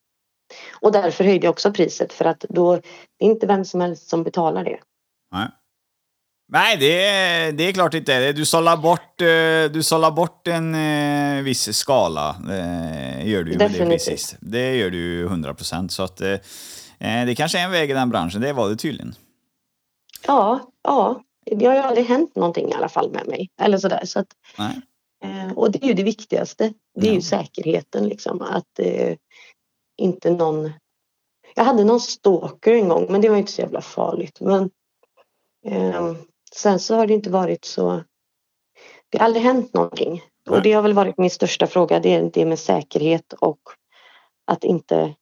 Och därför höjde jag också priset för att då det är inte vem som helst som betalar det. Nej. Nej, det är, det är klart inte. Du sållar bort, eh, du sållar bort en eh, viss skala. Det gör du ju med det Definitivt. precis. Det gör du ju 100 procent. Så att eh, eh, det kanske är en väg i den branschen. Det var det tydligen. Ja, ja. Det har ju aldrig hänt någonting i alla fall med mig. Eller sådär. Så att, Nej. eh, och det är ju det viktigaste. Det är Ja. ju säkerheten liksom. Att eh, inte någon... Jag hade någon stalker en gång men det var inte så jävla farligt. Men eh, sen så har det inte varit så... Det har aldrig hänt någonting. Nej. Och det har väl varit min största fråga. Det är det med säkerhet och Att inte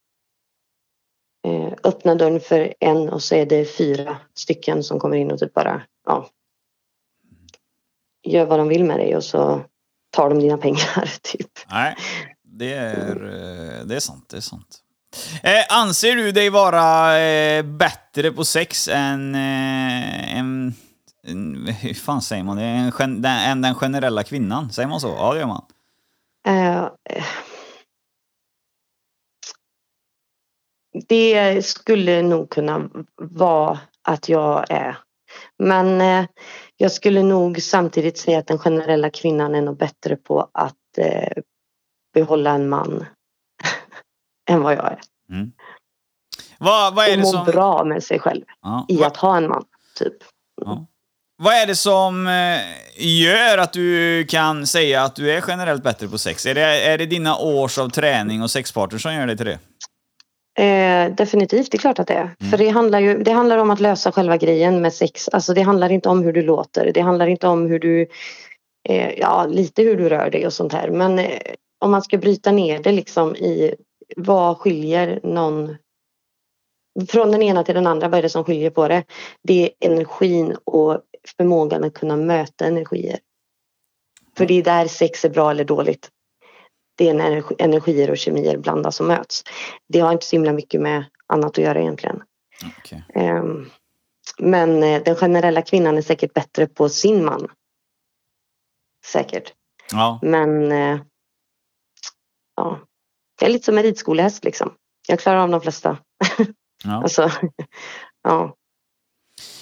eh, öppna dörren för en och så är det fyra stycken som kommer in och typ bara ja, gör vad de vill med dig och så tar de dina pengar typ. Nej, det är, eh, det är sant. Det är sant. Eh, anser du dig vara eh, bättre på sex än eh, en... Hur fan säger man det? En, gen- den- den generella kvinnan? Säger man så? Ja, det gör man. Eh, det skulle nog kunna vara att jag är. Men eh, jag skulle nog samtidigt säga att den generella kvinnan är nog bättre på att eh, behålla en man än vad jag är. Mm. Vad, vad är Och må som... bra med sig själv Ja. i att ha en man. Typ. Ja. Vad är det som eh, gör att du kan säga att du är generellt bättre på sex? Är det, är det dina års av träning och sexpartner som gör dig till det? Eh, definitivt, det är klart att det är. Mm. För det handlar ju det handlar om att lösa själva grejen med sex. Alltså det handlar inte om hur du låter. Det handlar inte om hur du, eh, ja lite hur du rör dig och sånt här. Men eh, om man ska bryta ner det liksom i vad skiljer någon från den ena till den andra, vad är det som skiljer på det? Det är energin och förmågan att kunna möta energier. För det är där sex är bra eller dåligt. Det är när energi- energier och kemier blandas och möts. Det har inte så himla mycket med annat att göra egentligen. Okej. Ehm, Men eh, den generella kvinnan är säkert bättre på sin man. Säkert. Ja. Men eh, ja, jag är lite som en ridskolehäst liksom. Jag klarar av de flesta. ja. Alltså, ja.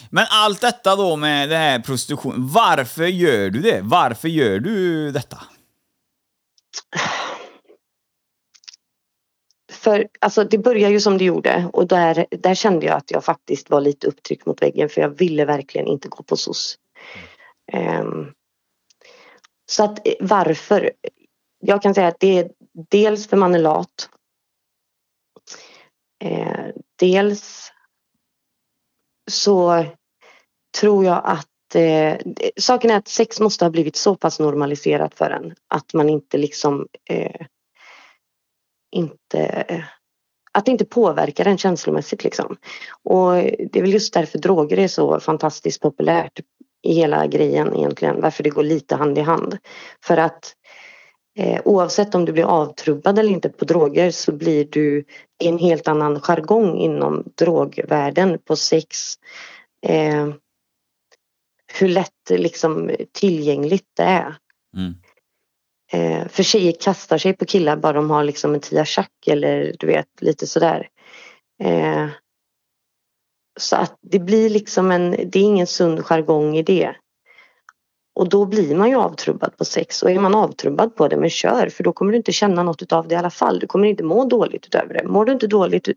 Men allt detta då med det här prostitution, varför gör du det? Varför gör du detta? För alltså, det började ju som det gjorde och där, där kände jag att jag faktiskt var lite upptryckt mot väggen för jag ville verkligen inte gå på SOS. Um, så att eh, varför? Jag kan säga att det är dels för man är lat. Eh, dels så tror jag att eh, saken är att sex måste ha blivit så pass normaliserat för en att man inte liksom eh, inte att det inte påverkar en känslomässigt liksom. Och det är väl just därför droger är så fantastiskt populärt i hela grejen egentligen. Varför det går lite hand i hand. För att eh, oavsett om du blir avtrubbad eller inte på droger så blir du i en helt annan jargong inom drogvärlden på sex. Eh, hur lätt liksom tillgängligt det är. Mm. Eh, för tjejer kastar sig på killar bara de har liksom en tia tjack eller du vet lite sådär. Eh, så att det blir liksom en, det är ingen sund jargong i det. Och då blir man ju avtrubbad på sex och är man avtrubbad på det men kör för då kommer du inte känna något utav det i alla fall. Du kommer inte må dåligt utöver det. Mår du inte dåligt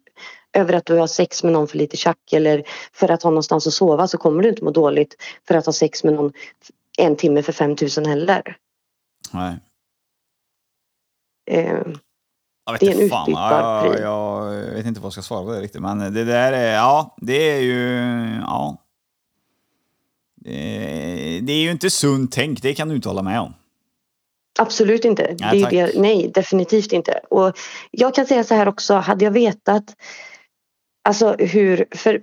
över att du har sex med någon för lite tjack eller för att ha någonstans att sova så kommer du inte må dåligt för att ha sex med någon en timme för 5000 heller. Nej. Eh, Jag vet Det är en fan. utbytbar Ja, jag, jag vet inte vad jag ska svara på det riktigt. Men det där är, ja, det är ju, ja. Det, det är ju inte sunt tänk, det kan du inte hålla med om. Absolut inte. Nej, det det, nej, definitivt inte. Och jag kan säga så här också, hade jag vetat alltså hur, för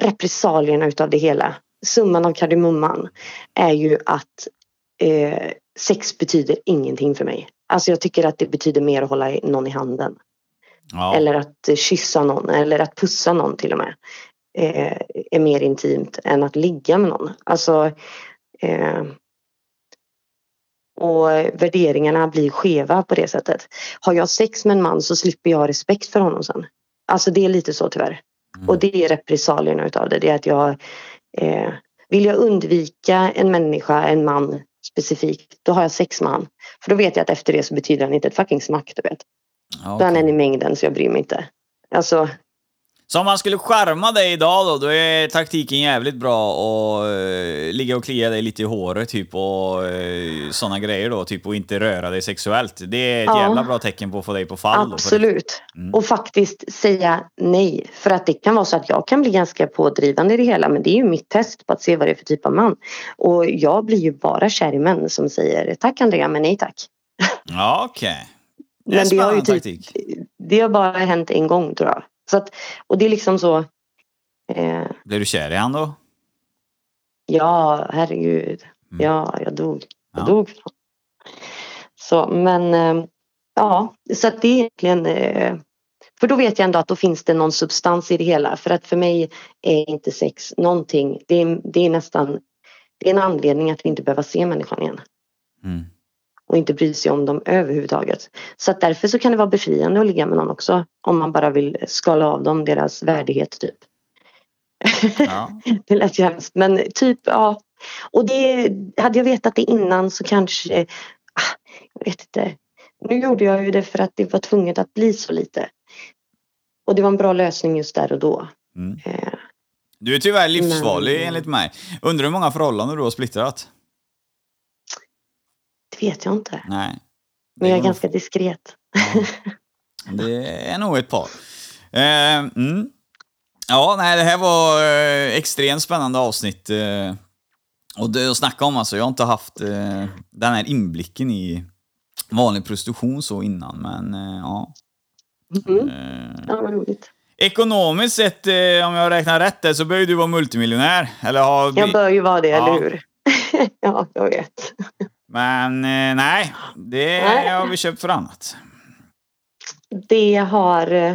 repressalierna utav det hela, summan av kardemumman är ju att eh, sex betyder ingenting för mig. Alltså jag tycker att det betyder mer att hålla någon i handen. Ja. Eller att eh, kyssa någon eller att pussa någon till och med. Eh, är mer intimt än att ligga med någon. Alltså eh, och värderingarna blir skeva på det sättet. Har jag sex med en man så slipper jag ha respekt för honom sen. Alltså det är lite så tyvärr. Mm. Och det är repressalierna utav det. Det är att jag eh, vill jag undvika en människa, en man specifikt, då har jag sex med han. För då vet jag att efter det så betyder han inte ett fucking smack, du vet. Ja, Då är han en i mängden så jag bryr mig inte. Alltså, Så om man skulle skärma dig idag då, då är taktiken jävligt bra och eh, ligga och klia dig lite i håret typ och uh, sådana grejer då, typ och inte röra dig sexuellt. Det är ett Ja. jävla bra tecken på att få dig på fall. Då, absolut. Mm. Och faktiskt säga nej. För att det kan vara så att jag kan bli ganska pådrivande i det hela. Men det är ju mitt test på att se vad det är för typ av man. Och jag blir ju bara kär i män som säger tack Andrea men nej tack. Ja, okej. Det är Men det har ju typ, taktik. det har bara hänt en gång tror jag. Så att, och det är liksom så. Eh, Blev du kär i han då? ja, herregud. Mm. Ja, jag dog. Jag Ja. dog. för honom. Så, men eh, ja, så att det är egentligen eh, för då vet jag ändå att då finns det någon substans i det hela. För att för mig är inte sex någonting. Det är, det är nästan det är en anledning att inte behöva se människan igen. Mm. Och inte bry sig om dem överhuvudtaget. Så att därför så kan det vara befriande att ligga med någon också. Om man bara vill skala av dem deras värdighet typ. Ja. det lät ju hemskt men typ ja. Och det, hade jag vetat det innan så kanske, ah, jag vet inte. Nu gjorde jag ju det för att det var tvunget att bli så lite. Och det var en bra lösning just där och då. Mm. Eh, Du är tyvärr livsfarlig Men- enligt mig. Undrar hur många förhållanden du har splittrat? Det vet jag inte. Nej. Men jag är ganska diskret. Det är nog ett par. Eh, mm. Ja, nej, det här var eh, extremt spännande avsnitt. Eh, och det att snacka om alltså, jag har inte haft eh, den här inblicken i vanlig prostitution så innan, men eh, ja. Mm. Eh, Ja, vad roligt. ekonomiskt sett, om jag räknar rätt där, så bör ju du vara multimiljonär. Eller ha... Jag bör ju vara det, Ja. eller hur? ja, jag vet. Men eh, nej, det Nej. har vi köpt för annat. Det har... eh,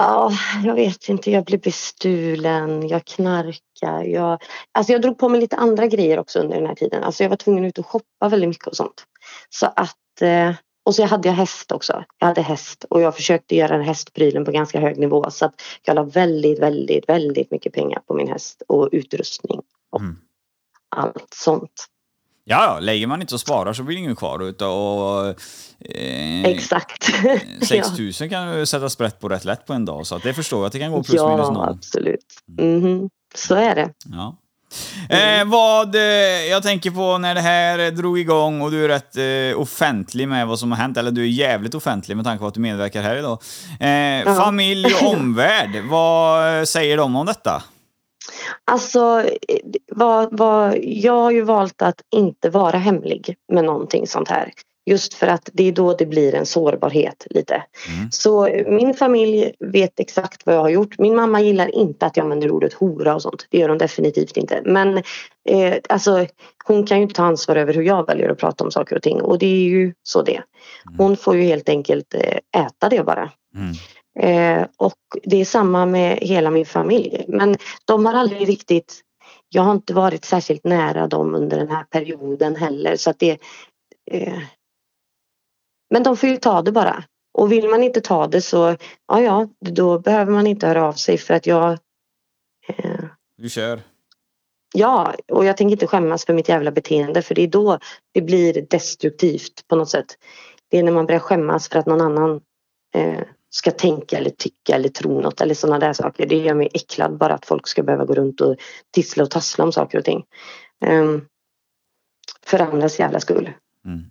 Ja, jag vet inte. Jag blev bestulen, jag knarkar. Jag, alltså jag drog på mig lite andra grejer också under den här tiden. Alltså jag var tvungen ut och shoppa väldigt mycket och sånt. Så att... eh, Och så hade jag häst också. Jag hade häst och jag försökte göra den hästprylen på ganska hög nivå. Så att jag la väldigt, väldigt, väldigt mycket pengar på min häst och utrustning och Mm. allt sånt. Ja, ja, lägger man inte och sparar så blir det inget kvar. Utan, och, eh, Exakt. 6 000 kan du sätta sprätt på rätt lätt på en dag. Så att det förstår jag att det kan gå plus minus ja, noll. absolut. Mhm. Så är det. Ja. Eh, vad eh, jag tänker på när det här eh, drog igång och du är rätt eh, offentlig med vad som har hänt, eller du är jävligt offentlig med tanke på att du medverkar här idag. Eh, Familj och omvärld, vad eh, säger de om detta? Alltså, vad, vad, jag har ju valt att inte vara hemlig med någonting sånt här. Just för att det är då det blir en sårbarhet lite. Mm. Så min familj vet exakt vad jag har gjort. Min mamma gillar inte att jag använder ordet hora och sånt. Det gör hon definitivt inte. Men eh, alltså, hon kan ju inte ta ansvar över hur jag väljer att prata om saker och ting. Och det är ju så det är. Hon får ju helt enkelt eh, äta det bara. Mm. Eh, och det är samma med hela min familj. Men de har aldrig riktigt... Jag har inte varit särskilt nära dem under den här perioden heller. Så att det, eh, men de får ju ta det bara. Och vill man inte ta det så, ja ja, då behöver man inte höra av sig för att jag... Eh, Du kör. ja, och jag tänker inte skämmas för mitt jävla beteende för det är då det blir destruktivt på något sätt. Det är när man börjar skämmas för att någon annan eh, ska tänka eller tycka eller tro något eller sådana där saker. Det gör mig äcklad bara att folk ska behöva gå runt och tissla och tassla om saker och ting. Um, för andras jävla skull. Mm.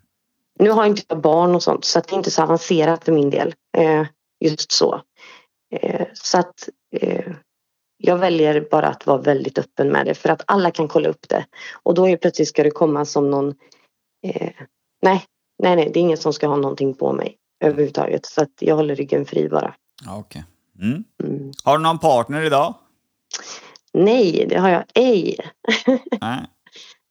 Nu har inte jag barn och sånt så att det är inte så avancerat för min del. Eh, just så. Eh, så att eh, jag väljer bara att vara väldigt öppen med det för att alla kan kolla upp det. Och då är plötsligt ska det komma som någon... Nej, nej, nej, det är ingen som ska ha någonting på mig överhuvudtaget. Så att jag håller ryggen fri bara. Ja, okej. Mm. Mm. Har du någon partner idag? Nej, det har jag ej. Nej.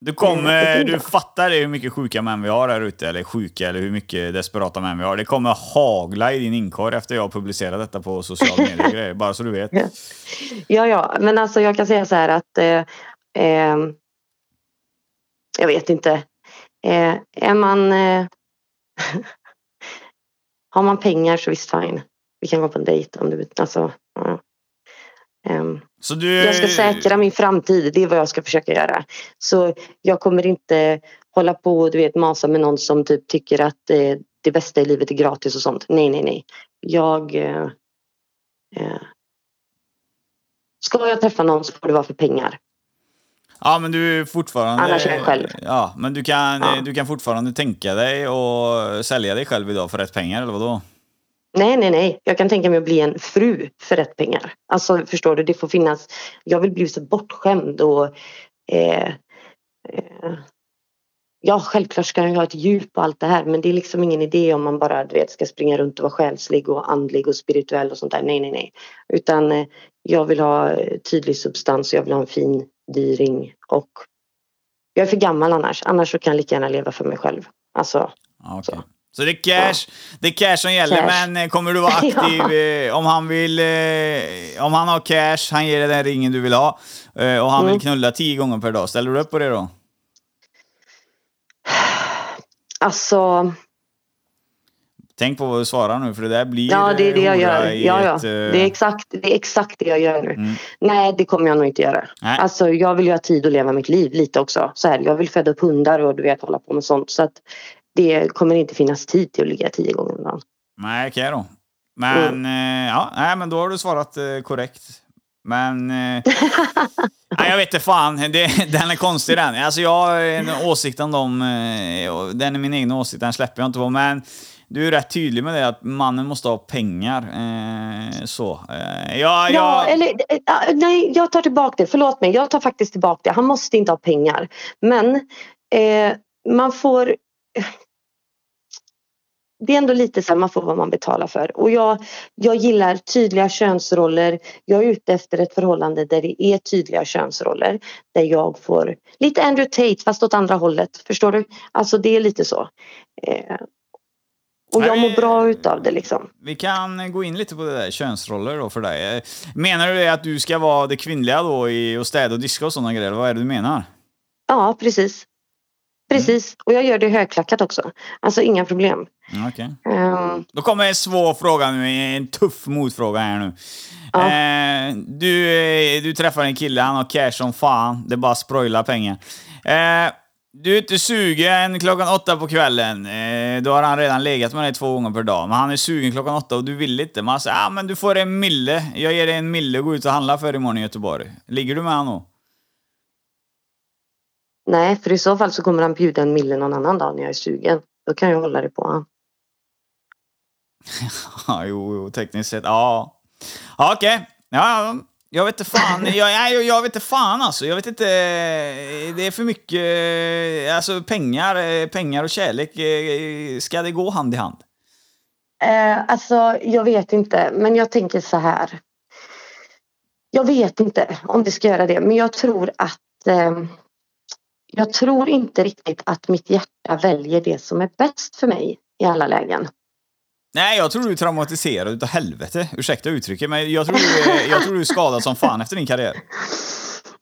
Du Mm, kommer, det du fattar hur mycket sjuka män vi har här ute, eller sjuka, eller hur mycket desperata män vi har. Det kommer hagla i din inkorg efter jag publicerat detta på sociala medier och grejer, bara så du vet. Ja, ja, men alltså jag kan säga så här att eh, eh, jag vet inte. Eh, är man eh, har man pengar så visst fine. Vi kan gå på en dejt om du. Alltså, ja. Så du... jag ska säkra min framtid. Det är vad jag ska försöka göra. Så jag kommer inte hålla på och du vet, masa med någon som typ tycker att eh, det bästa i livet är gratis och sånt. Nej, nej, nej. Jag... Eh, eh, ska jag träffa någon så får det vara för pengar. Ja, men du är fortfarande... Annars är jag själv. Ja, men du kan, Ja. du kan fortfarande tänka dig och sälja dig själv idag för rätt pengar, eller vadå? Nej, nej, nej. Jag kan tänka mig att bli en fru för rätt pengar. Alltså, förstår du? Det får finnas... Jag vill bli så bortskämd och... Eh, eh, Ja, självklart ska jag ha ett djup och allt det här men det är liksom ingen idé om man bara du vet, ska springa runt och vara själslig och andlig och spirituell och sånt där. Nej, nej, nej. Utan eh, jag vill ha eh, tydlig substans och jag vill ha en fin dyring och jag är för gammal annars. Annars så kan jag lika gärna leva för mig själv. Alltså, Ja, okej. Så det är cash, det är cash som gäller, Cash. men eh, kommer du vara aktiv eh, om han vill... Eh, om han har cash, han ger dig den ringen du vill ha eh, och han Mm. vill knulla tio gånger per dag. Ställer du upp på det då? alltså Tänk på vad du svarar nu, för det där blir ja det är det jag gör. Ja, ja. ett, eh, Det, är exakt, det är exakt det jag gör nu. Mm. Nej, det kommer jag nog inte göra. Nej. Alltså, jag vill ju ha tid att leva mitt liv lite också. Så här, jag vill föda upp hundar och du vet hålla på med sånt. Så att det kommer inte finnas tid till att ligga tio gånger om dagen. Nej, okej då. Men, Mm. eh, ja, nej, men då har du svarat eh, korrekt. Men... Eh, nej, jag vet inte fan. Det, den är konstig den. Alltså jag har en åsikt om dem. Eh, den är min egen åsikt, den släpper jag inte på. Men du är rätt tydlig med det att mannen måste ha pengar. Eh, så. Eh, ja, Ja, ja, eller äh, nej, jag tar tillbaka det. Förlåt mig, jag tar faktiskt tillbaka det. Han måste inte ha pengar. Men eh, man får... Det är ändå lite så här, man får vad man betalar för. Och jag, jag gillar tydliga könsroller. Jag är ute efter ett förhållande där det är tydliga könsroller. Där jag får lite Andrew Tate fast åt andra hållet. Förstår du? Alltså det är lite så. Eh, och jag mår bra utav det liksom. Vi kan gå in lite på det där, könsroller då för dig. Eh, Menar du att du ska vara det kvinnliga då i att städa och diska och sådana grejer? Vad är det du menar? Ja, precis. Precis. Och jag gör det högklackat också. Alltså inga problem. Mm, Okej. Ehm, Då kommer en svår fråga nu, en tuff motfråga här nu. Ja. Eh, du, eh, du träffar en kille, han har cash som fan, det bara sproilar pengar. Eh, du är inte sugen klockan åtta på kvällen. Eh, då har han redan legat med dig två gånger per dag. Men han är sugen klockan åtta och du vill inte. Man säger ah, men du får en mille. Jag ger dig en mille och gå ut och handla för imorgon i Göteborg. Ligger du med han då? nej, för i så fall så kommer han bjuda en mille någon annan dag när jag är sugen. Då kan jag hålla det på han. Ja, jo, jo, tekniskt sett. Ja. ja Okej. Ja, jag vet inte fan. Jag, jag, jag vet inte fan alltså. Jag vet inte. Eh, det är för mycket. Eh, alltså pengar, eh, pengar och kärlek. Ska det gå hand i hand? Eh, alltså, jag vet inte. Men jag tänker så här. Jag vet inte om det ska göra det. Men jag tror att eh, jag tror inte riktigt att mitt hjärta väljer det som är bäst för mig i alla lägen. Nej, jag tror du är traumatiserad utav helvete. Ursäkta uttrycket, men jag tror, du är, jag tror du är skadad som fan efter din karriär.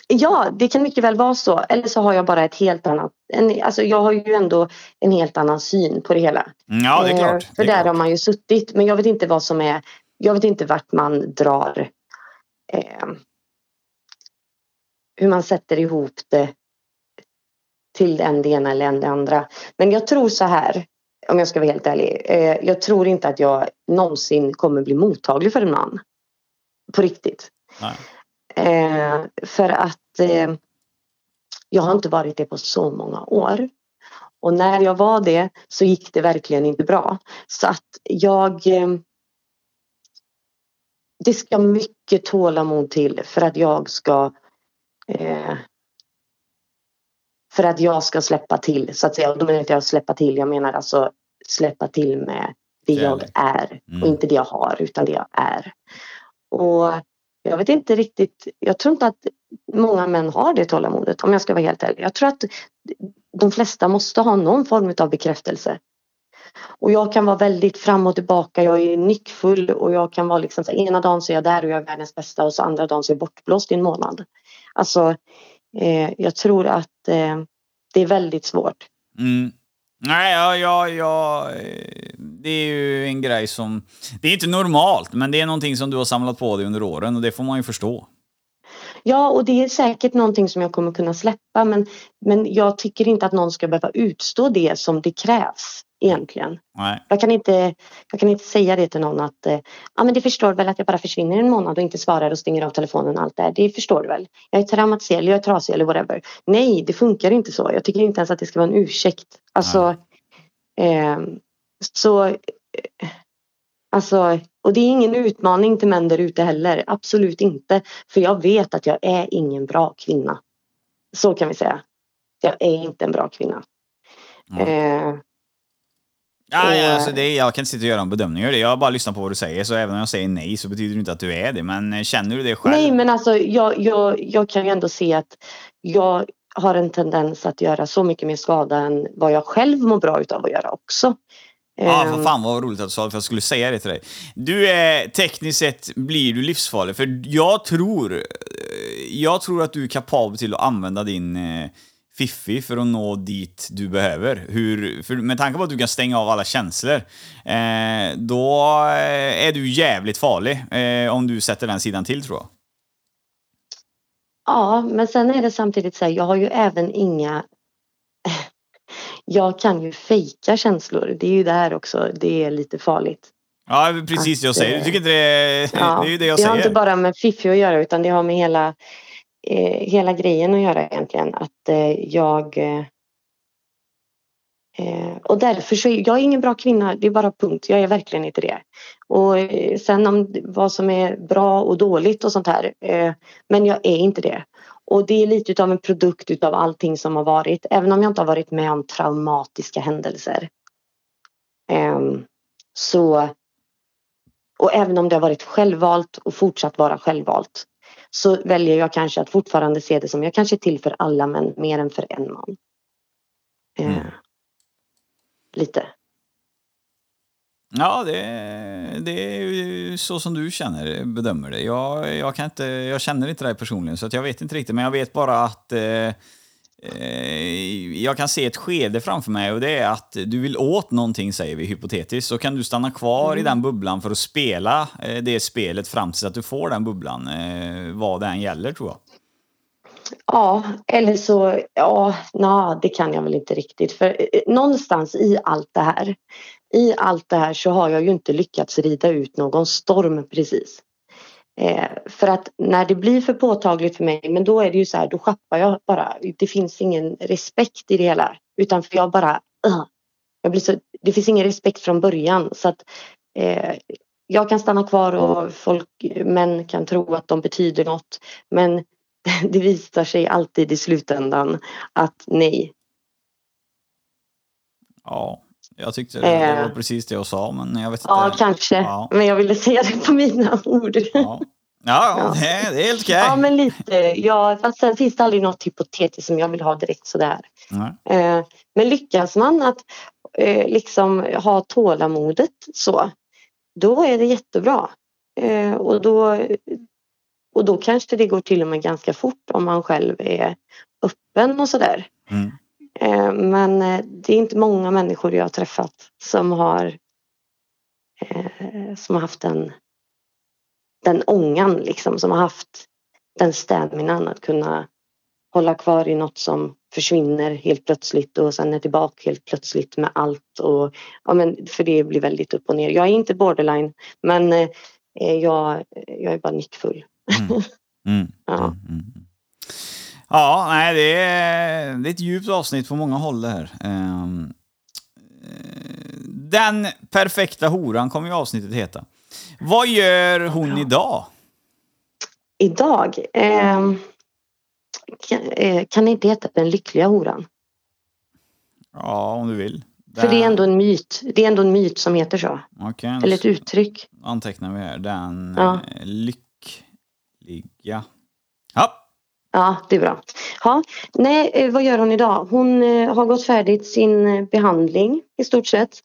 Ja, det kan mycket väl vara så. Eller så har jag bara ett helt annat... En, alltså jag har ju ändå en helt annan syn på det hela. Mm, Ja, det är Eh, klart. För Det är där klart. har man ju suttit. Men jag vet inte vad som är... Jag vet inte vart man drar... Eh, hur man sätter ihop det till en det ena eller en det andra. Men jag tror så här, om jag ska vara helt ärlig. Eh, jag tror inte att jag någonsin kommer bli mottaglig för en man. På riktigt. Eh, för att eh, jag har inte varit det på så många år. Och när jag var det så gick det verkligen inte bra. Så att jag... Eh, det ska mycket tålamod till för att jag ska... För att jag ska släppa till, så att säga. Och då menar jag inte jag släppa till, jag menar alltså släppa till med det jag är. Mm. Och inte det jag har, utan det jag är. Och jag vet inte riktigt, jag tror inte att många män har det tålamodet om jag ska vara helt ärlig. Jag tror att de flesta måste ha någon form av bekräftelse. Och jag kan vara väldigt fram och tillbaka, jag är nyckfull och jag kan vara liksom så ena dagen så är jag där och jag är världens bästa och så andra dagen så är jag bortblåst i en månad. Alltså, eh, jag tror att eh, det är väldigt svårt. Mm. Nej, ja, ja, ja, eh, det är ju en grej som... Det är inte normalt, men det är någonting som du har samlat på dig under åren och det får man ju förstå. Ja, och det är säkert någonting som jag kommer kunna släppa men, men jag tycker inte att någon ska behöva utstå det som det krävs egentligen. Nej. Jag kan inte, jag kan inte säga det till någon att eh, ja, men det förstår väl att jag bara försvinner en månad och inte svarar och stänger av telefonen och allt det här. Det förstår du väl? Jag är traumatiserad, eller jag är trasig eller whatever. Nej, det funkar inte så. Jag tycker inte ens att det ska vara en ursäkt. Alltså, eh, så eh, Alltså, och det är ingen utmaning till män där ute heller. Absolut inte. För jag vet att jag är ingen bra kvinna. Så kan vi säga. Jag är inte en bra kvinna. Ja. Eh, Ja, ja, alltså det, jag kan inte sitta och göra en bedömning av det. Jag bara lyssnar på vad du säger, så även om jag säger nej så betyder det inte att du är det. Men eh, känner du det själv? nej men alltså jag, jag, jag kan ju ändå se att jag har en tendens att göra så mycket mer skada än vad jag själv mår bra utav att göra också. Ja, Eh, för fan vad roligt att du sa det, för jag skulle säga det till dig. Du är, tekniskt sett blir du livsfarlig, för jag tror, eh, jag tror att du är kapabel till att använda din eh, fiffi för att nå dit du behöver. Hur, för med tanke på att du kan stänga av alla känslor, eh, då eh, är du jävligt farlig eh, om du sätter den sidan till tror jag. Ja, men sen är det samtidigt så här, jag har ju även inga... Jag kan ju fejka känslor. Det är ju där också, det är lite farligt. Ja, precis det jag Att, säger. Du tycker inte det, Ja, det är ju det jag det har säger. inte bara med Fifi att göra utan det har med hela, eh, hela grejen att göra egentligen. Att eh, jag... Eh, eh, och därför så är jag är ingen bra kvinna, det är bara punkt. Jag är verkligen inte det. Och eh, sen om vad som är bra och dåligt och sånt här. Eh, men jag är inte det. Och det är lite utav en produkt utav allting som har varit. Även om jag inte har varit med om traumatiska händelser. Ehm, så och även om det har varit självvalt och fortsatt vara självvalt så väljer jag kanske att fortfarande se det som jag kanske är till för alla men mer än för en man. Eh, Mm. Lite. Ja, det, det är ju så som du känner, bedömer det. Jag, jag, kan inte, jag känner inte dig personligen, så jag vet inte riktigt. Men jag vet bara att eh, jag kan se ett skede framför mig och det är att du vill åt någonting, säger vi hypotetiskt. Så kan du stanna kvar i den bubblan för att spela eh, det spelet fram tills att du får den bubblan, eh, vad det än gäller tror jag. Ja, eller så, ja, na, det kan jag väl inte riktigt. För eh, någonstans i allt det här, i allt det här så har jag ju inte lyckats rida ut någon storm precis. Eh, för att när det blir för påtagligt för mig, men då är det ju så här, då schappar jag bara. Det finns ingen respekt i det hela. Utan för jag bara, uh, jag blir så, det finns ingen respekt från början. Så att eh, jag kan stanna kvar och folk, män kan tro att de betyder något. Men det visar sig alltid i slutändan att nej. Ja, jag tyckte det, var Eh. precis det jag sa, men jag vet inte. Ja, kanske. Ja. Men jag ville säga det på mina ord. Ja, ja, det, är- det är helt okej. Ja, men lite. Ja, fast sen finns det aldrig något hypotetiskt som jag vill ha direkt sådär. Nej. Eh, men lyckas man att eh, liksom ha tålamodet så, då är det jättebra. Och, då, och då kanske det går till och med ganska fort om man själv är öppen och sådär. Mm. Eh, men eh, det är inte många människor jag har träffat som har eh, som har haft den, den ångan liksom, som har haft den staminan att kunna hålla kvar i något som försvinner helt plötsligt och sen är tillbaka helt plötsligt med allt. Och, ja, men för det blir väldigt upp och ner. Jag är inte borderline men jag, jag är bara nickfull. Mm. Mm. Ja. Mm. Ja, nej, det är, det är ett djupt avsnitt på många håll det här. Ehm, eh, Den perfekta horan kommer ju avsnittet heta. Vad gör hon idag? Idag ehm, kan, eh, kan det inte heta den lyckliga horan. Ja, om du vill. För det är ändå en myt. Det är ändå en myt som heter så. Okej, Eller ett uttryck. antecknar vi här. Den Ja. eh, lyckliga... Ja. Ja, det är bra. Ja, nej, eh, vad gör hon idag? Hon eh, har gått färdigt sin eh, behandling i stort sett.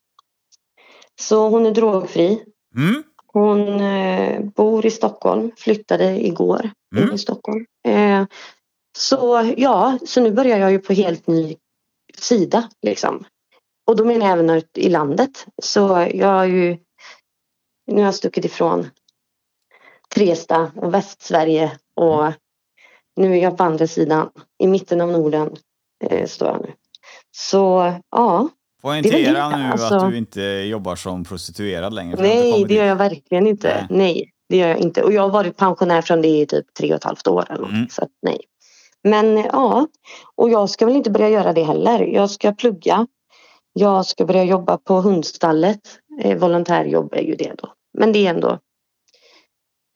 Så hon är drogfri. Mm. Hon bor i Stockholm, flyttade igår Mm. i Stockholm. Så ja, så nu börjar jag ju på helt ny sida liksom. Och då menar jag även ut i landet. Så jag har ju nu har jag stuckit ifrån Tresta och Västsverige och nu är jag på andra sidan i mitten av Norden eh, står jag nu. Så ja, Poängtera nu alltså. att du inte jobbar som prostituerad längre. nej det gör jag verkligen inte. Nej. Nej. det gör jag inte. Och jag har varit pensionär från det i typ tre och ett halvt år eller något. Mm. Så att nej. Men ja, och jag ska väl inte börja göra det heller. Jag ska plugga. Jag ska börja jobba på hundstallet. Eh, volontärjobb är ju det då. Men det är ändå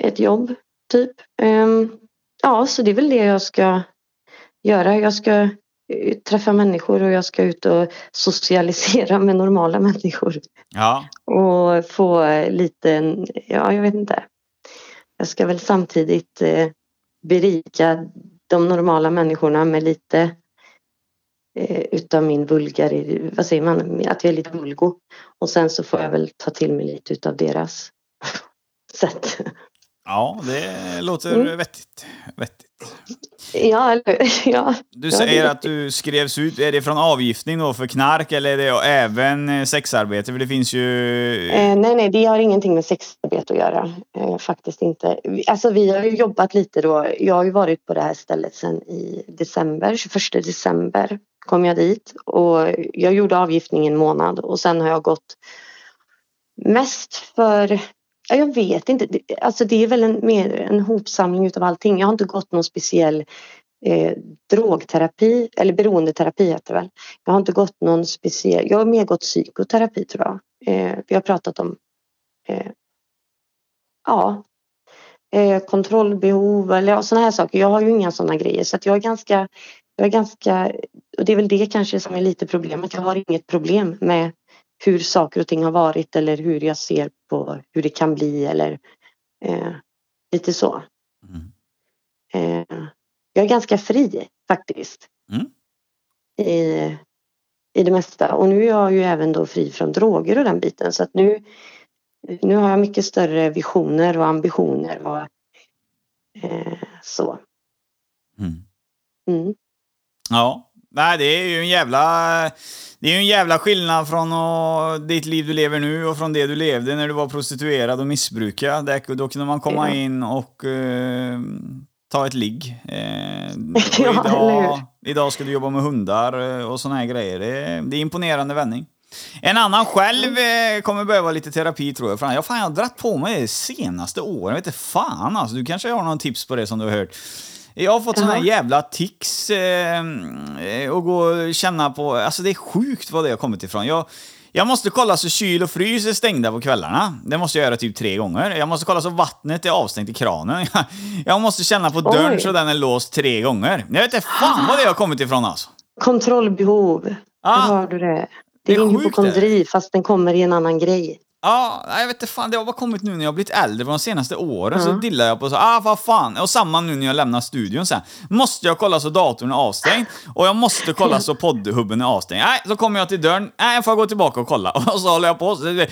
ett jobb typ. Ehm, ja, så det är väl det jag ska göra. Jag ska träffa människor och jag ska ut och socialisera med normala människor. Ja. Och få lite, ja jag vet inte. Jag ska väl samtidigt eh, berika de normala människorna med lite eh, utav min vulgar, vad säger man, att jag är lite vulgo. Och sen så får jag väl ta till mig lite utav deras sätt. Ja, det låter Mm. vettigt. vettigt. Ja, eller ja. Du säger att du skrevs ut. Är det från avgiftning då för knark eller är det även eh, sexarbete? För det finns ju... Eh, nej, nej, det har ingenting med sexarbete att göra. Eh, faktiskt inte. Alltså vi har ju jobbat lite då. Jag har ju varit på det här stället sedan i december. 21 december kom jag dit och jag gjorde avgiftning en månad och sen har jag gått mest för Ja, jag vet inte. Det- Alltså det är väl en, mer en hopsamling utav allting. Jag har inte gått någon speciell eh, drogterapi eller beroendeterapi heter det väl. Jag har inte gått någon speciell. Jag har mer gått psykoterapi tror jag. Eh, vi har pratat om eh, ja, eh, kontrollbehov eller ja, sådana här saker. Jag har ju inga sådana grejer så att jag är ganska, jag är ganska, och det är väl det kanske som är lite problemet. Jag har inget problem med hur saker och ting har varit eller hur jag ser på hur det kan bli eller eh, lite så. Mm. Eh, jag är ganska fri faktiskt. Mm. I, I det mesta. Och nu är jag ju även då fri från droger och den biten. Så att nu, nu har jag mycket större visioner och ambitioner. Och, eh, så. Mm. Mm. Ja. Nej, det är ju en jävla... Det är ju en jävla skillnad från att, ditt liv du lever nu och från det du levde när du var prostituerad och missbrukad. Där, då kunde man komma Ja. in och eh, ta ett ligg. Eh, och idag, idag ska du jobba med hundar eh, och såna här grejer. Det, det är imponerande vändning. En annan själv eh, kommer behöva lite terapi tror jag. Fan, jag, fan, jag har dratt på mig det senaste åren. Jag vet inte fan alltså. Du kanske har någon tips på det som du har hört. Jag har fått såna här Jaha. jävla tics eh, och gå och känna på... Alltså det är sjukt vad det har kommit ifrån. Jag, jag måste kolla så kyl och frys är stängda på kvällarna. Det måste jag göra typ tre gånger. Jag måste kolla så vattnet är avstängt i kranen. Jag måste känna på dörren så den är låst tre gånger. Jag vet inte fan vad det har kommit ifrån alltså. Kontrollbehov. Ah. Har du det. Det Det är är din hypokondri fast den kommer i en annan grej. Ja, jag vet inte fan, det har bara kommit nu när jag har blivit äldre, för de senaste åren så Ja. dillar jag på så, ah vad fan, och samma nu när jag lämnar studion sen. Måste jag kolla så datorn är avstängd, och jag måste kolla så poddhubben är avstängd. Nej, så kommer jag till dörren, nej jag får gå tillbaka och kolla. Och så håller jag på. Så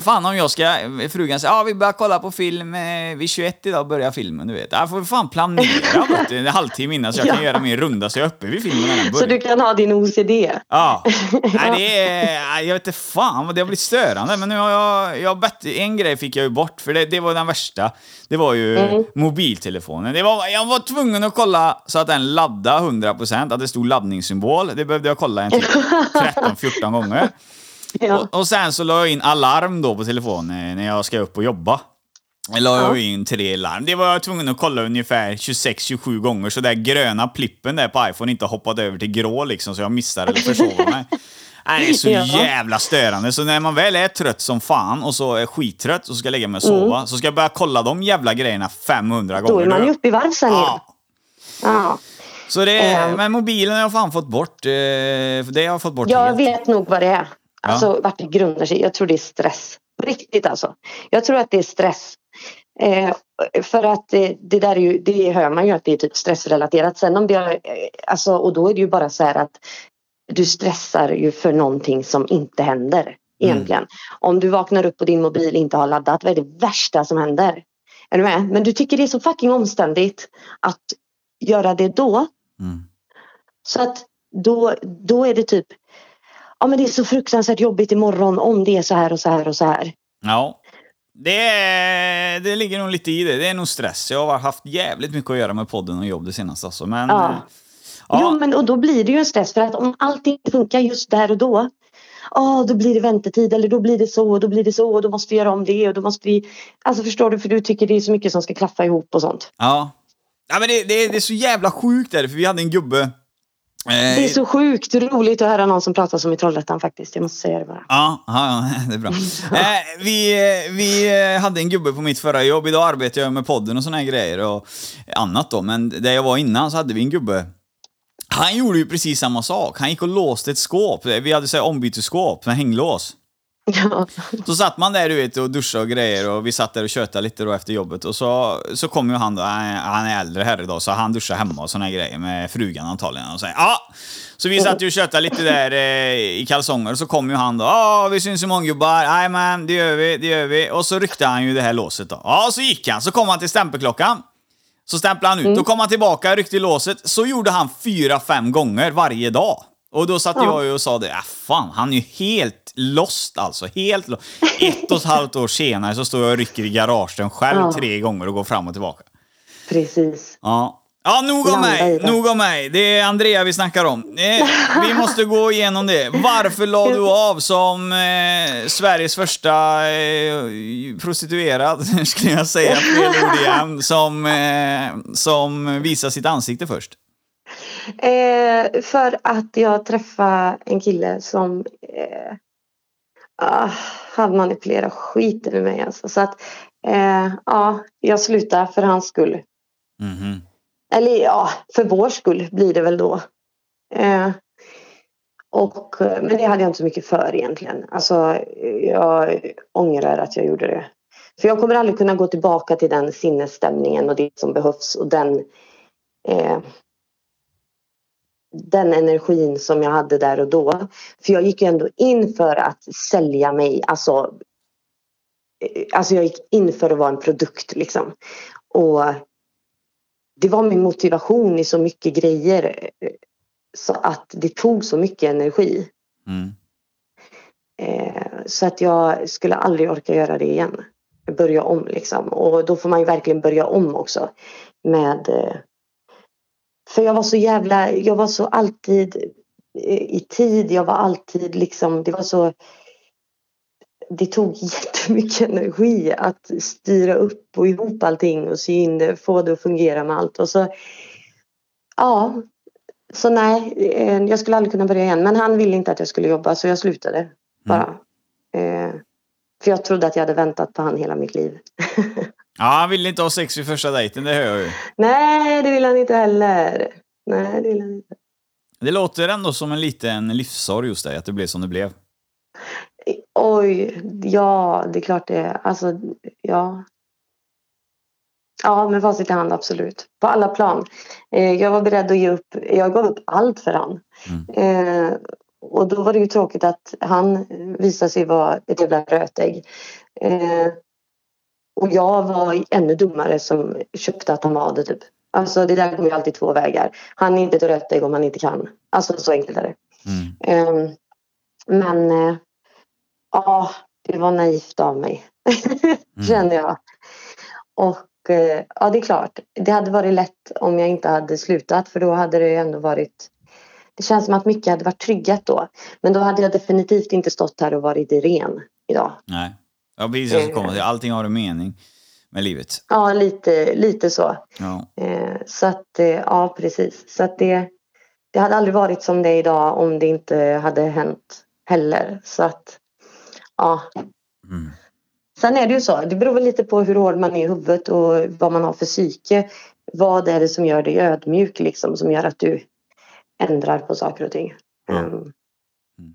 fan om jag ska, frugan säger, ja ah, vi börjar kolla på film, eh, vid 21 idag börjar filmen, du vet. Jag får fan planera vet du, en halvtimme innan så jag kan Ja. göra min runda så jag är uppe vid filmen när den börjar. Så du kan ha din OCD. Ja. Nej, det är... Jag vet inte fan det har blivit störande. Men nu har jag... jag bett, en grej fick jag ju bort, för det, det var den värsta. Det var ju Mm. mobiltelefonen. Det var, jag var tvungen att kolla så att den laddade 100%, att det stod laddningssymbol. Det behövde jag kolla en typ 13-14 gånger. Ja. Och, och sen så la jag in alarm då på telefonen när jag ska upp och jobba. La jag Ja. in tre larm. Det var jag tvungen att kolla ungefär 26-27 gånger så där gröna plippen där på iPhone inte hoppade över till grå liksom så jag missade eller försov mig. Nej, det är så jävla störande. Så när man väl är trött som fan och så är skittrött och ska lägga mig och sova så ska jag börja kolla de jävla grejerna 500 Mm. Då gånger. är man ju uppe i varv sen ja. Ja. Så det, Ehm. men mobilen har jag fan fått bort. eh, Det har jag fått bort Jag helt. vet nog vad det är. Alltså vart det grundar sig. Jag tror det är stress. Riktigt alltså. Jag tror att det är stress. Eh, för att det, det där är ju, det hör man ju att det är typ stressrelaterat. Sen om det är, eh, alltså, och då är det ju bara så här att du stressar ju för någonting som inte händer egentligen. Om du vaknar upp och din mobil inte har laddat, vad är det värsta som händer? Är du med? Men du tycker det är så fucking omständigt att göra det då. Mm. Så att då, då är det typ Ja men det är så fruktansvärt jobbigt imorgon om det är så här och så här och så här. Ja. Det, är, det ligger nog lite i det. Det är nog stress. Jag har haft jävligt mycket att göra med podden och jobb det senaste alltså. Men... Ja. ja. Jo men och då blir det ju en stress för att om allting inte funkar just där och då. Ja då blir det väntetid eller då blir det så och då blir det så och då måste vi göra om det och då måste vi. Alltså förstår du för du tycker det är så mycket som ska klaffa ihop och sånt. Ja. ja men det, det, det är så jävla sjukt där, för vi hade en gubbe... Eh, Det är så sjukt roligt att höra någon som pratar som i Trollhättan faktiskt. Jag måste säga det bara. Ja, det är bra. Eh, vi, eh, vi eh, hade en gubbe på mitt förra jobb. Idag arbetar jag med podden och såna här grejer och annat då. Men där jag var innan så hade vi en gubbe Han gjorde ju precis samma sak. Han gick och låste ett skåp. Vi hade så här ombytesskåp med hänglås. Ja. Så satt man där du vet och duschade och grejer och vi satt där och tjötade lite då efter jobbet och så, så kom ju han då, han är äldre här idag så han duschar hemma och såna grejer med frugan antagligen och säger ja. Så vi satt ju och tjötade lite där eh, i kalsonger och så kom ju han då, ja vi syns imorgon gubbar, jajamän det gör vi, det gör vi. Och så ryckte han ju det här låset då. Ja, så gick han, så kom han till stämpelklockan. Så stämplade han ut, då kom han tillbaka, ryckte i låset. Så gjorde han fyra, fem gånger varje dag. Och då satt Ja. jag ju och sa det, äh, fan han är ju helt lost alltså. Helt lost. Ett och ett halvt år senare så står jag och rycker i garagen själv Ja. tre gånger och går fram och tillbaka. Precis. Ja. Ja, nog om mig. Nog om mig. Det är Andrea vi snackar om. Eh, vi måste gå igenom det. Varför la du av som eh, Sveriges första eh, prostituerad, skulle jag säga, fel ord igen, som, eh, som visar sitt ansikte först? Eh, för att jag träffade en kille som eh, ah, han manipulerar skiten ur mig alltså. Så att eh, ja, jag slutar för hans skull. Mhm. Eller ja, för vår skull blir det väl då. Eh, och, men det hade jag inte så mycket för egentligen. Alltså, jag ångrar att jag gjorde det. För jag kommer aldrig kunna gå tillbaka till den sinnesstämningen och det som behövs och den eh, den energin som jag hade där och då. För jag gick ju ändå in för att sälja mig. Alltså, eh, alltså jag gick in för att vara en produkt liksom. Och det var min motivation i så mycket grejer. eh, Så att det tog så mycket energi. Mm. Eh, så att jag skulle aldrig orka göra det igen. Börja om liksom. Och då får man ju verkligen börja om också. Med... För jag var så jävla... Jag var så alltid eh, i tid. Jag var alltid liksom... Det var så... Det tog jättemycket energi att styra upp och ihop allting och sy in det, få det att fungera med allt. Och så... Ja. Så nej, eh, jag skulle aldrig kunna börja igen. Men han ville inte att jag skulle jobba så jag slutade bara. Eh, för jag trodde att jag hade väntat på han hela mitt liv. Ja, han ville inte ha sex vid första dejten, det hör jag ju. Nej, det vill han inte heller. Nej, det vill han inte. Det låter ändå som en liten livssorg just dig, att det blev som det blev. Oj, ja, det är klart det. Alltså, ja. Ja, med facit i hand, absolut. På alla plan. Eh, jag var beredd att ge upp. Jag gav upp allt för han. Eh, och då var det ju tråkigt att han visade sig vara ett jävla rötägg. Eh, och jag var ännu dummare som köpte att han var det typ. Alltså det där går ju alltid två vägar. Han är inte ett rötägg om han inte kan. Alltså så enkelt är det. Mm. Eh, men eh, ja, det var naivt av mig. Känner jag. Och eh, ja, det är klart. Det hade varit lätt om jag inte hade slutat. För då hade det ändå varit... Det känns som att mycket hade varit tryggat då. Men då hade jag definitivt inte stått här och varit ren idag. Nej. Ja, precis. Komma till. Allting har en mening med livet. Ja, lite, lite så. Ja. Eh, så att, eh, ja precis. Så att det, det hade aldrig varit som det är idag om det inte hade hänt heller. Så att, ja. Mm. Sen är det ju så, det beror väl lite på hur hård man är i huvudet och vad man har för psyke. Vad är det som gör dig ödmjuk liksom, som gör att du ändrar på saker och ting. Ehm, Mm.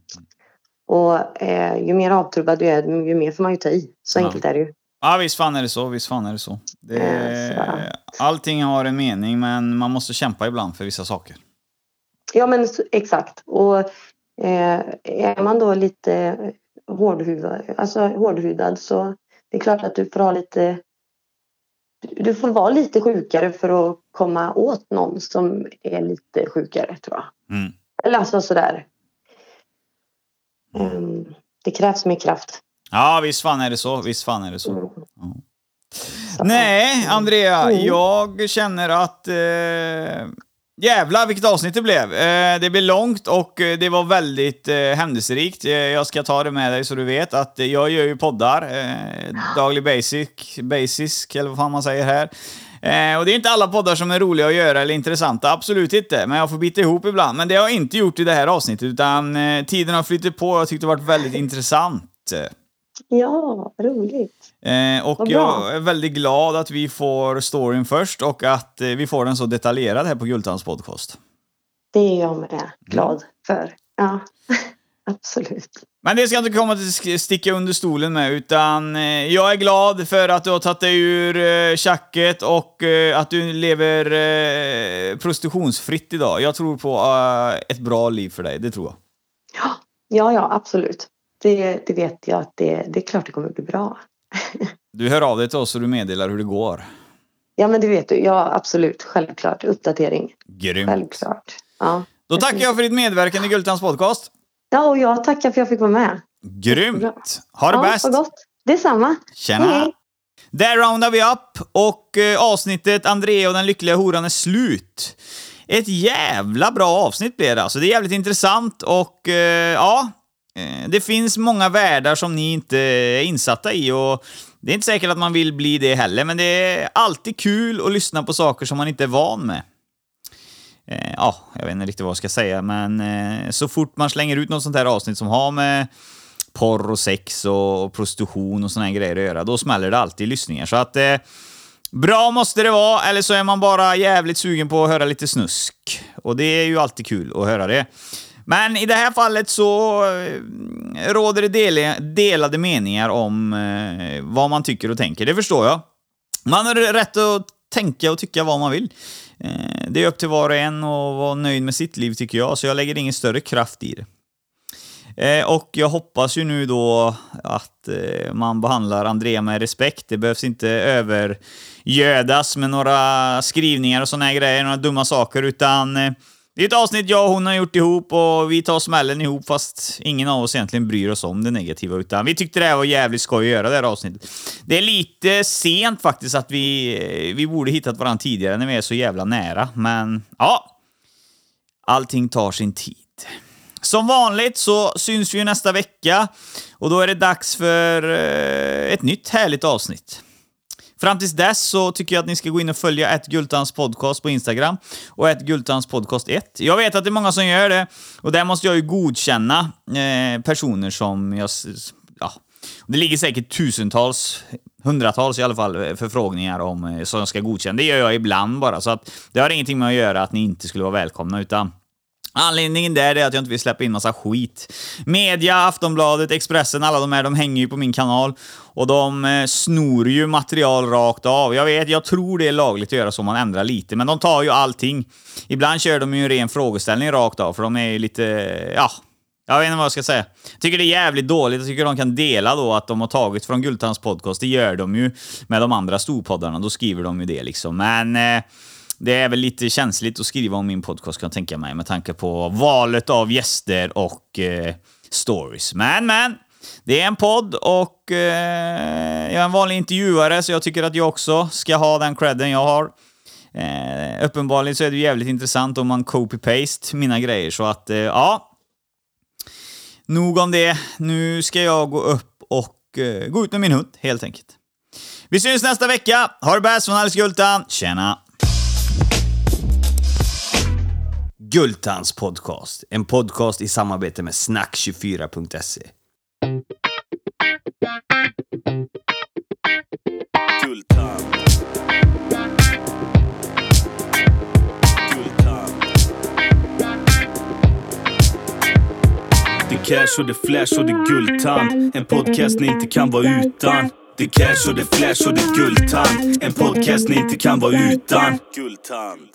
Och eh, ju mer avtrubbad du är, ju mer får man ju ta i. Så Ja. enkelt är det ju. Ja, visst fan är det så. Visst fan är det så. Det, Eh, allting har en mening, men man måste kämpa ibland för vissa saker. Ja men exakt. Och eh, är man då lite hårdhudad, alltså hårdhudad så det är klart att du får ha lite du får vara lite sjukare för att komma åt någon som är lite sjukare tror jag. Mm. Eller alltså sådär. Mm, det krävs mer kraft. Ja, visst fan är det så. Visst fan är det så. Mm. Nej, Andrea, Mm. jag känner att... Eh, jävlar vilket avsnitt det blev. Eh, det blev långt och eh, det var väldigt eh, händelserikt. Eh, jag ska ta det med dig så du vet att eh, jag gör ju poddar. Eh, daglig basic, basic, eller vad fan man säger här. Eh, och det är inte alla poddar som är roliga att göra eller intressanta, absolut inte. Men jag får bita ihop ibland. Men det har jag inte gjort i det här avsnittet, utan eh, tiden har flyttat på och jag tyckte det varit väldigt intressant. Ja, roligt. Eh, och jag är väldigt glad att vi får storyn först och att eh, vi får den så detaljerad här på Gultans podcast. Det är jag med glad för. Ja, absolut. Men det ska jag inte komma att sticka under stolen med, utan eh, jag är glad för att du har tagit dig ur eh, tjacket och eh, att du lever eh, prostitutionsfritt idag. Jag tror på eh, ett bra liv för dig, det tror jag. Ja, ja, ja absolut. Det, det vet jag att det, det är klart det kommer bli bra. Du hör av dig till oss och du meddelar hur det går. Ja, men det vet du. Ja, absolut. Självklart. Uppdatering. Grymt. Självklart. Ja. Då tackar jag för ditt medverkan i Gultans podcast. Ja, och jag tackar för att jag fick vara med. Grymt! Ha det ja, bäst! Gott. Detsamma. Tjena! Hej. Där roundar vi upp och eh, avsnittet Andrea och den lyckliga horan är slut. Ett jävla bra avsnitt blev det alltså. Det är jävligt intressant och eh, ja, eh, det finns många världar som ni inte är insatta i och det är inte säkert att man vill bli det heller, men det är alltid kul att lyssna på saker som man inte är van med. Eh, ja, jag vet inte riktigt vad jag ska säga, men eh, så fort man slänger ut något sånt här avsnitt som har med porr och sex och, och prostitution och såna här grejer att göra, då smäller det alltid i lyssningar. Så att eh, bra måste det vara, eller så är man bara jävligt sugen på att höra lite snusk. Och det är ju alltid kul att höra det. Men i det här fallet så eh, råder det del delade meningar om eh, vad man tycker och tänker. Det förstår jag. Man har rätt att tänka och tycka vad man vill. Eh, det är upp till var och en att vara nöjd med sitt liv tycker jag, så jag lägger ingen större kraft i det. Eh, och jag hoppas ju nu då att eh, man behandlar Andrea med respekt. Det behövs inte övergödas med några skrivningar och såna här grejer, några dumma saker, utan eh, det är ett avsnitt jag och hon har gjort ihop och vi tar smällen ihop fast ingen av oss egentligen bryr oss om det negativa utan vi tyckte det här var jävligt skoj att göra det här avsnittet. Det är lite sent faktiskt att vi, eh, vi borde hittat varandra tidigare när vi är så jävla nära, men ja. Allting tar sin tid. Som vanligt så syns vi ju nästa vecka och då är det dags för eh, ett nytt härligt avsnitt. Fram tills dess så tycker jag att ni ska gå in och följa ett Gultans podcast på Instagram och ett Gultans podcast 1. Jag vet att det är många som gör det och där måste jag ju godkänna eh, personer som jag... Ja, det ligger säkert tusentals, hundratals i alla fall, eh, förfrågningar om eh, som jag ska godkänna. Det gör jag ibland bara, så att det har ingenting med att göra att ni inte skulle vara välkomna, utan Anledningen där är att jag inte vill släppa in massa skit. Media, Aftonbladet, Expressen, alla de här, de hänger ju på min kanal. Och de eh, snor ju material rakt av. Jag vet, jag tror det är lagligt att göra så, man ändrar lite. Men de tar ju allting. Ibland kör de ju en ren frågeställning rakt av, för de är ju lite, ja... Jag vet inte vad jag ska säga. Jag tycker det är jävligt dåligt. Jag tycker de kan dela då att de har tagit från Gultans podcast. Det gör de ju med de andra storpoddarna. Då skriver de ju det liksom. Men... Eh, det är väl lite känsligt att skriva om min podcast kan jag tänka mig med tanke på valet av gäster och eh, stories. Men, men. Det är en podd och eh, jag är en vanlig intervjuare så jag tycker att jag också ska ha den credden jag har. Eh, uppenbarligen så är det jävligt intressant om man copy-paste mina grejer så att eh, ja. Nog om det. Nu ska jag gå upp och eh, gå ut med min hund helt enkelt. Vi syns nästa vecka. Ha det bäst från Alice Gultan. Tjena! Gultans podcast. En podcast i samarbete med snack24.se. Gultan. Gultan. Det är cash och det är flash och det är Gultan. En podcast ni inte kan vara utan. Det är cash och det är flash och det är Gultan. En podcast ni inte kan vara utan. Gultand.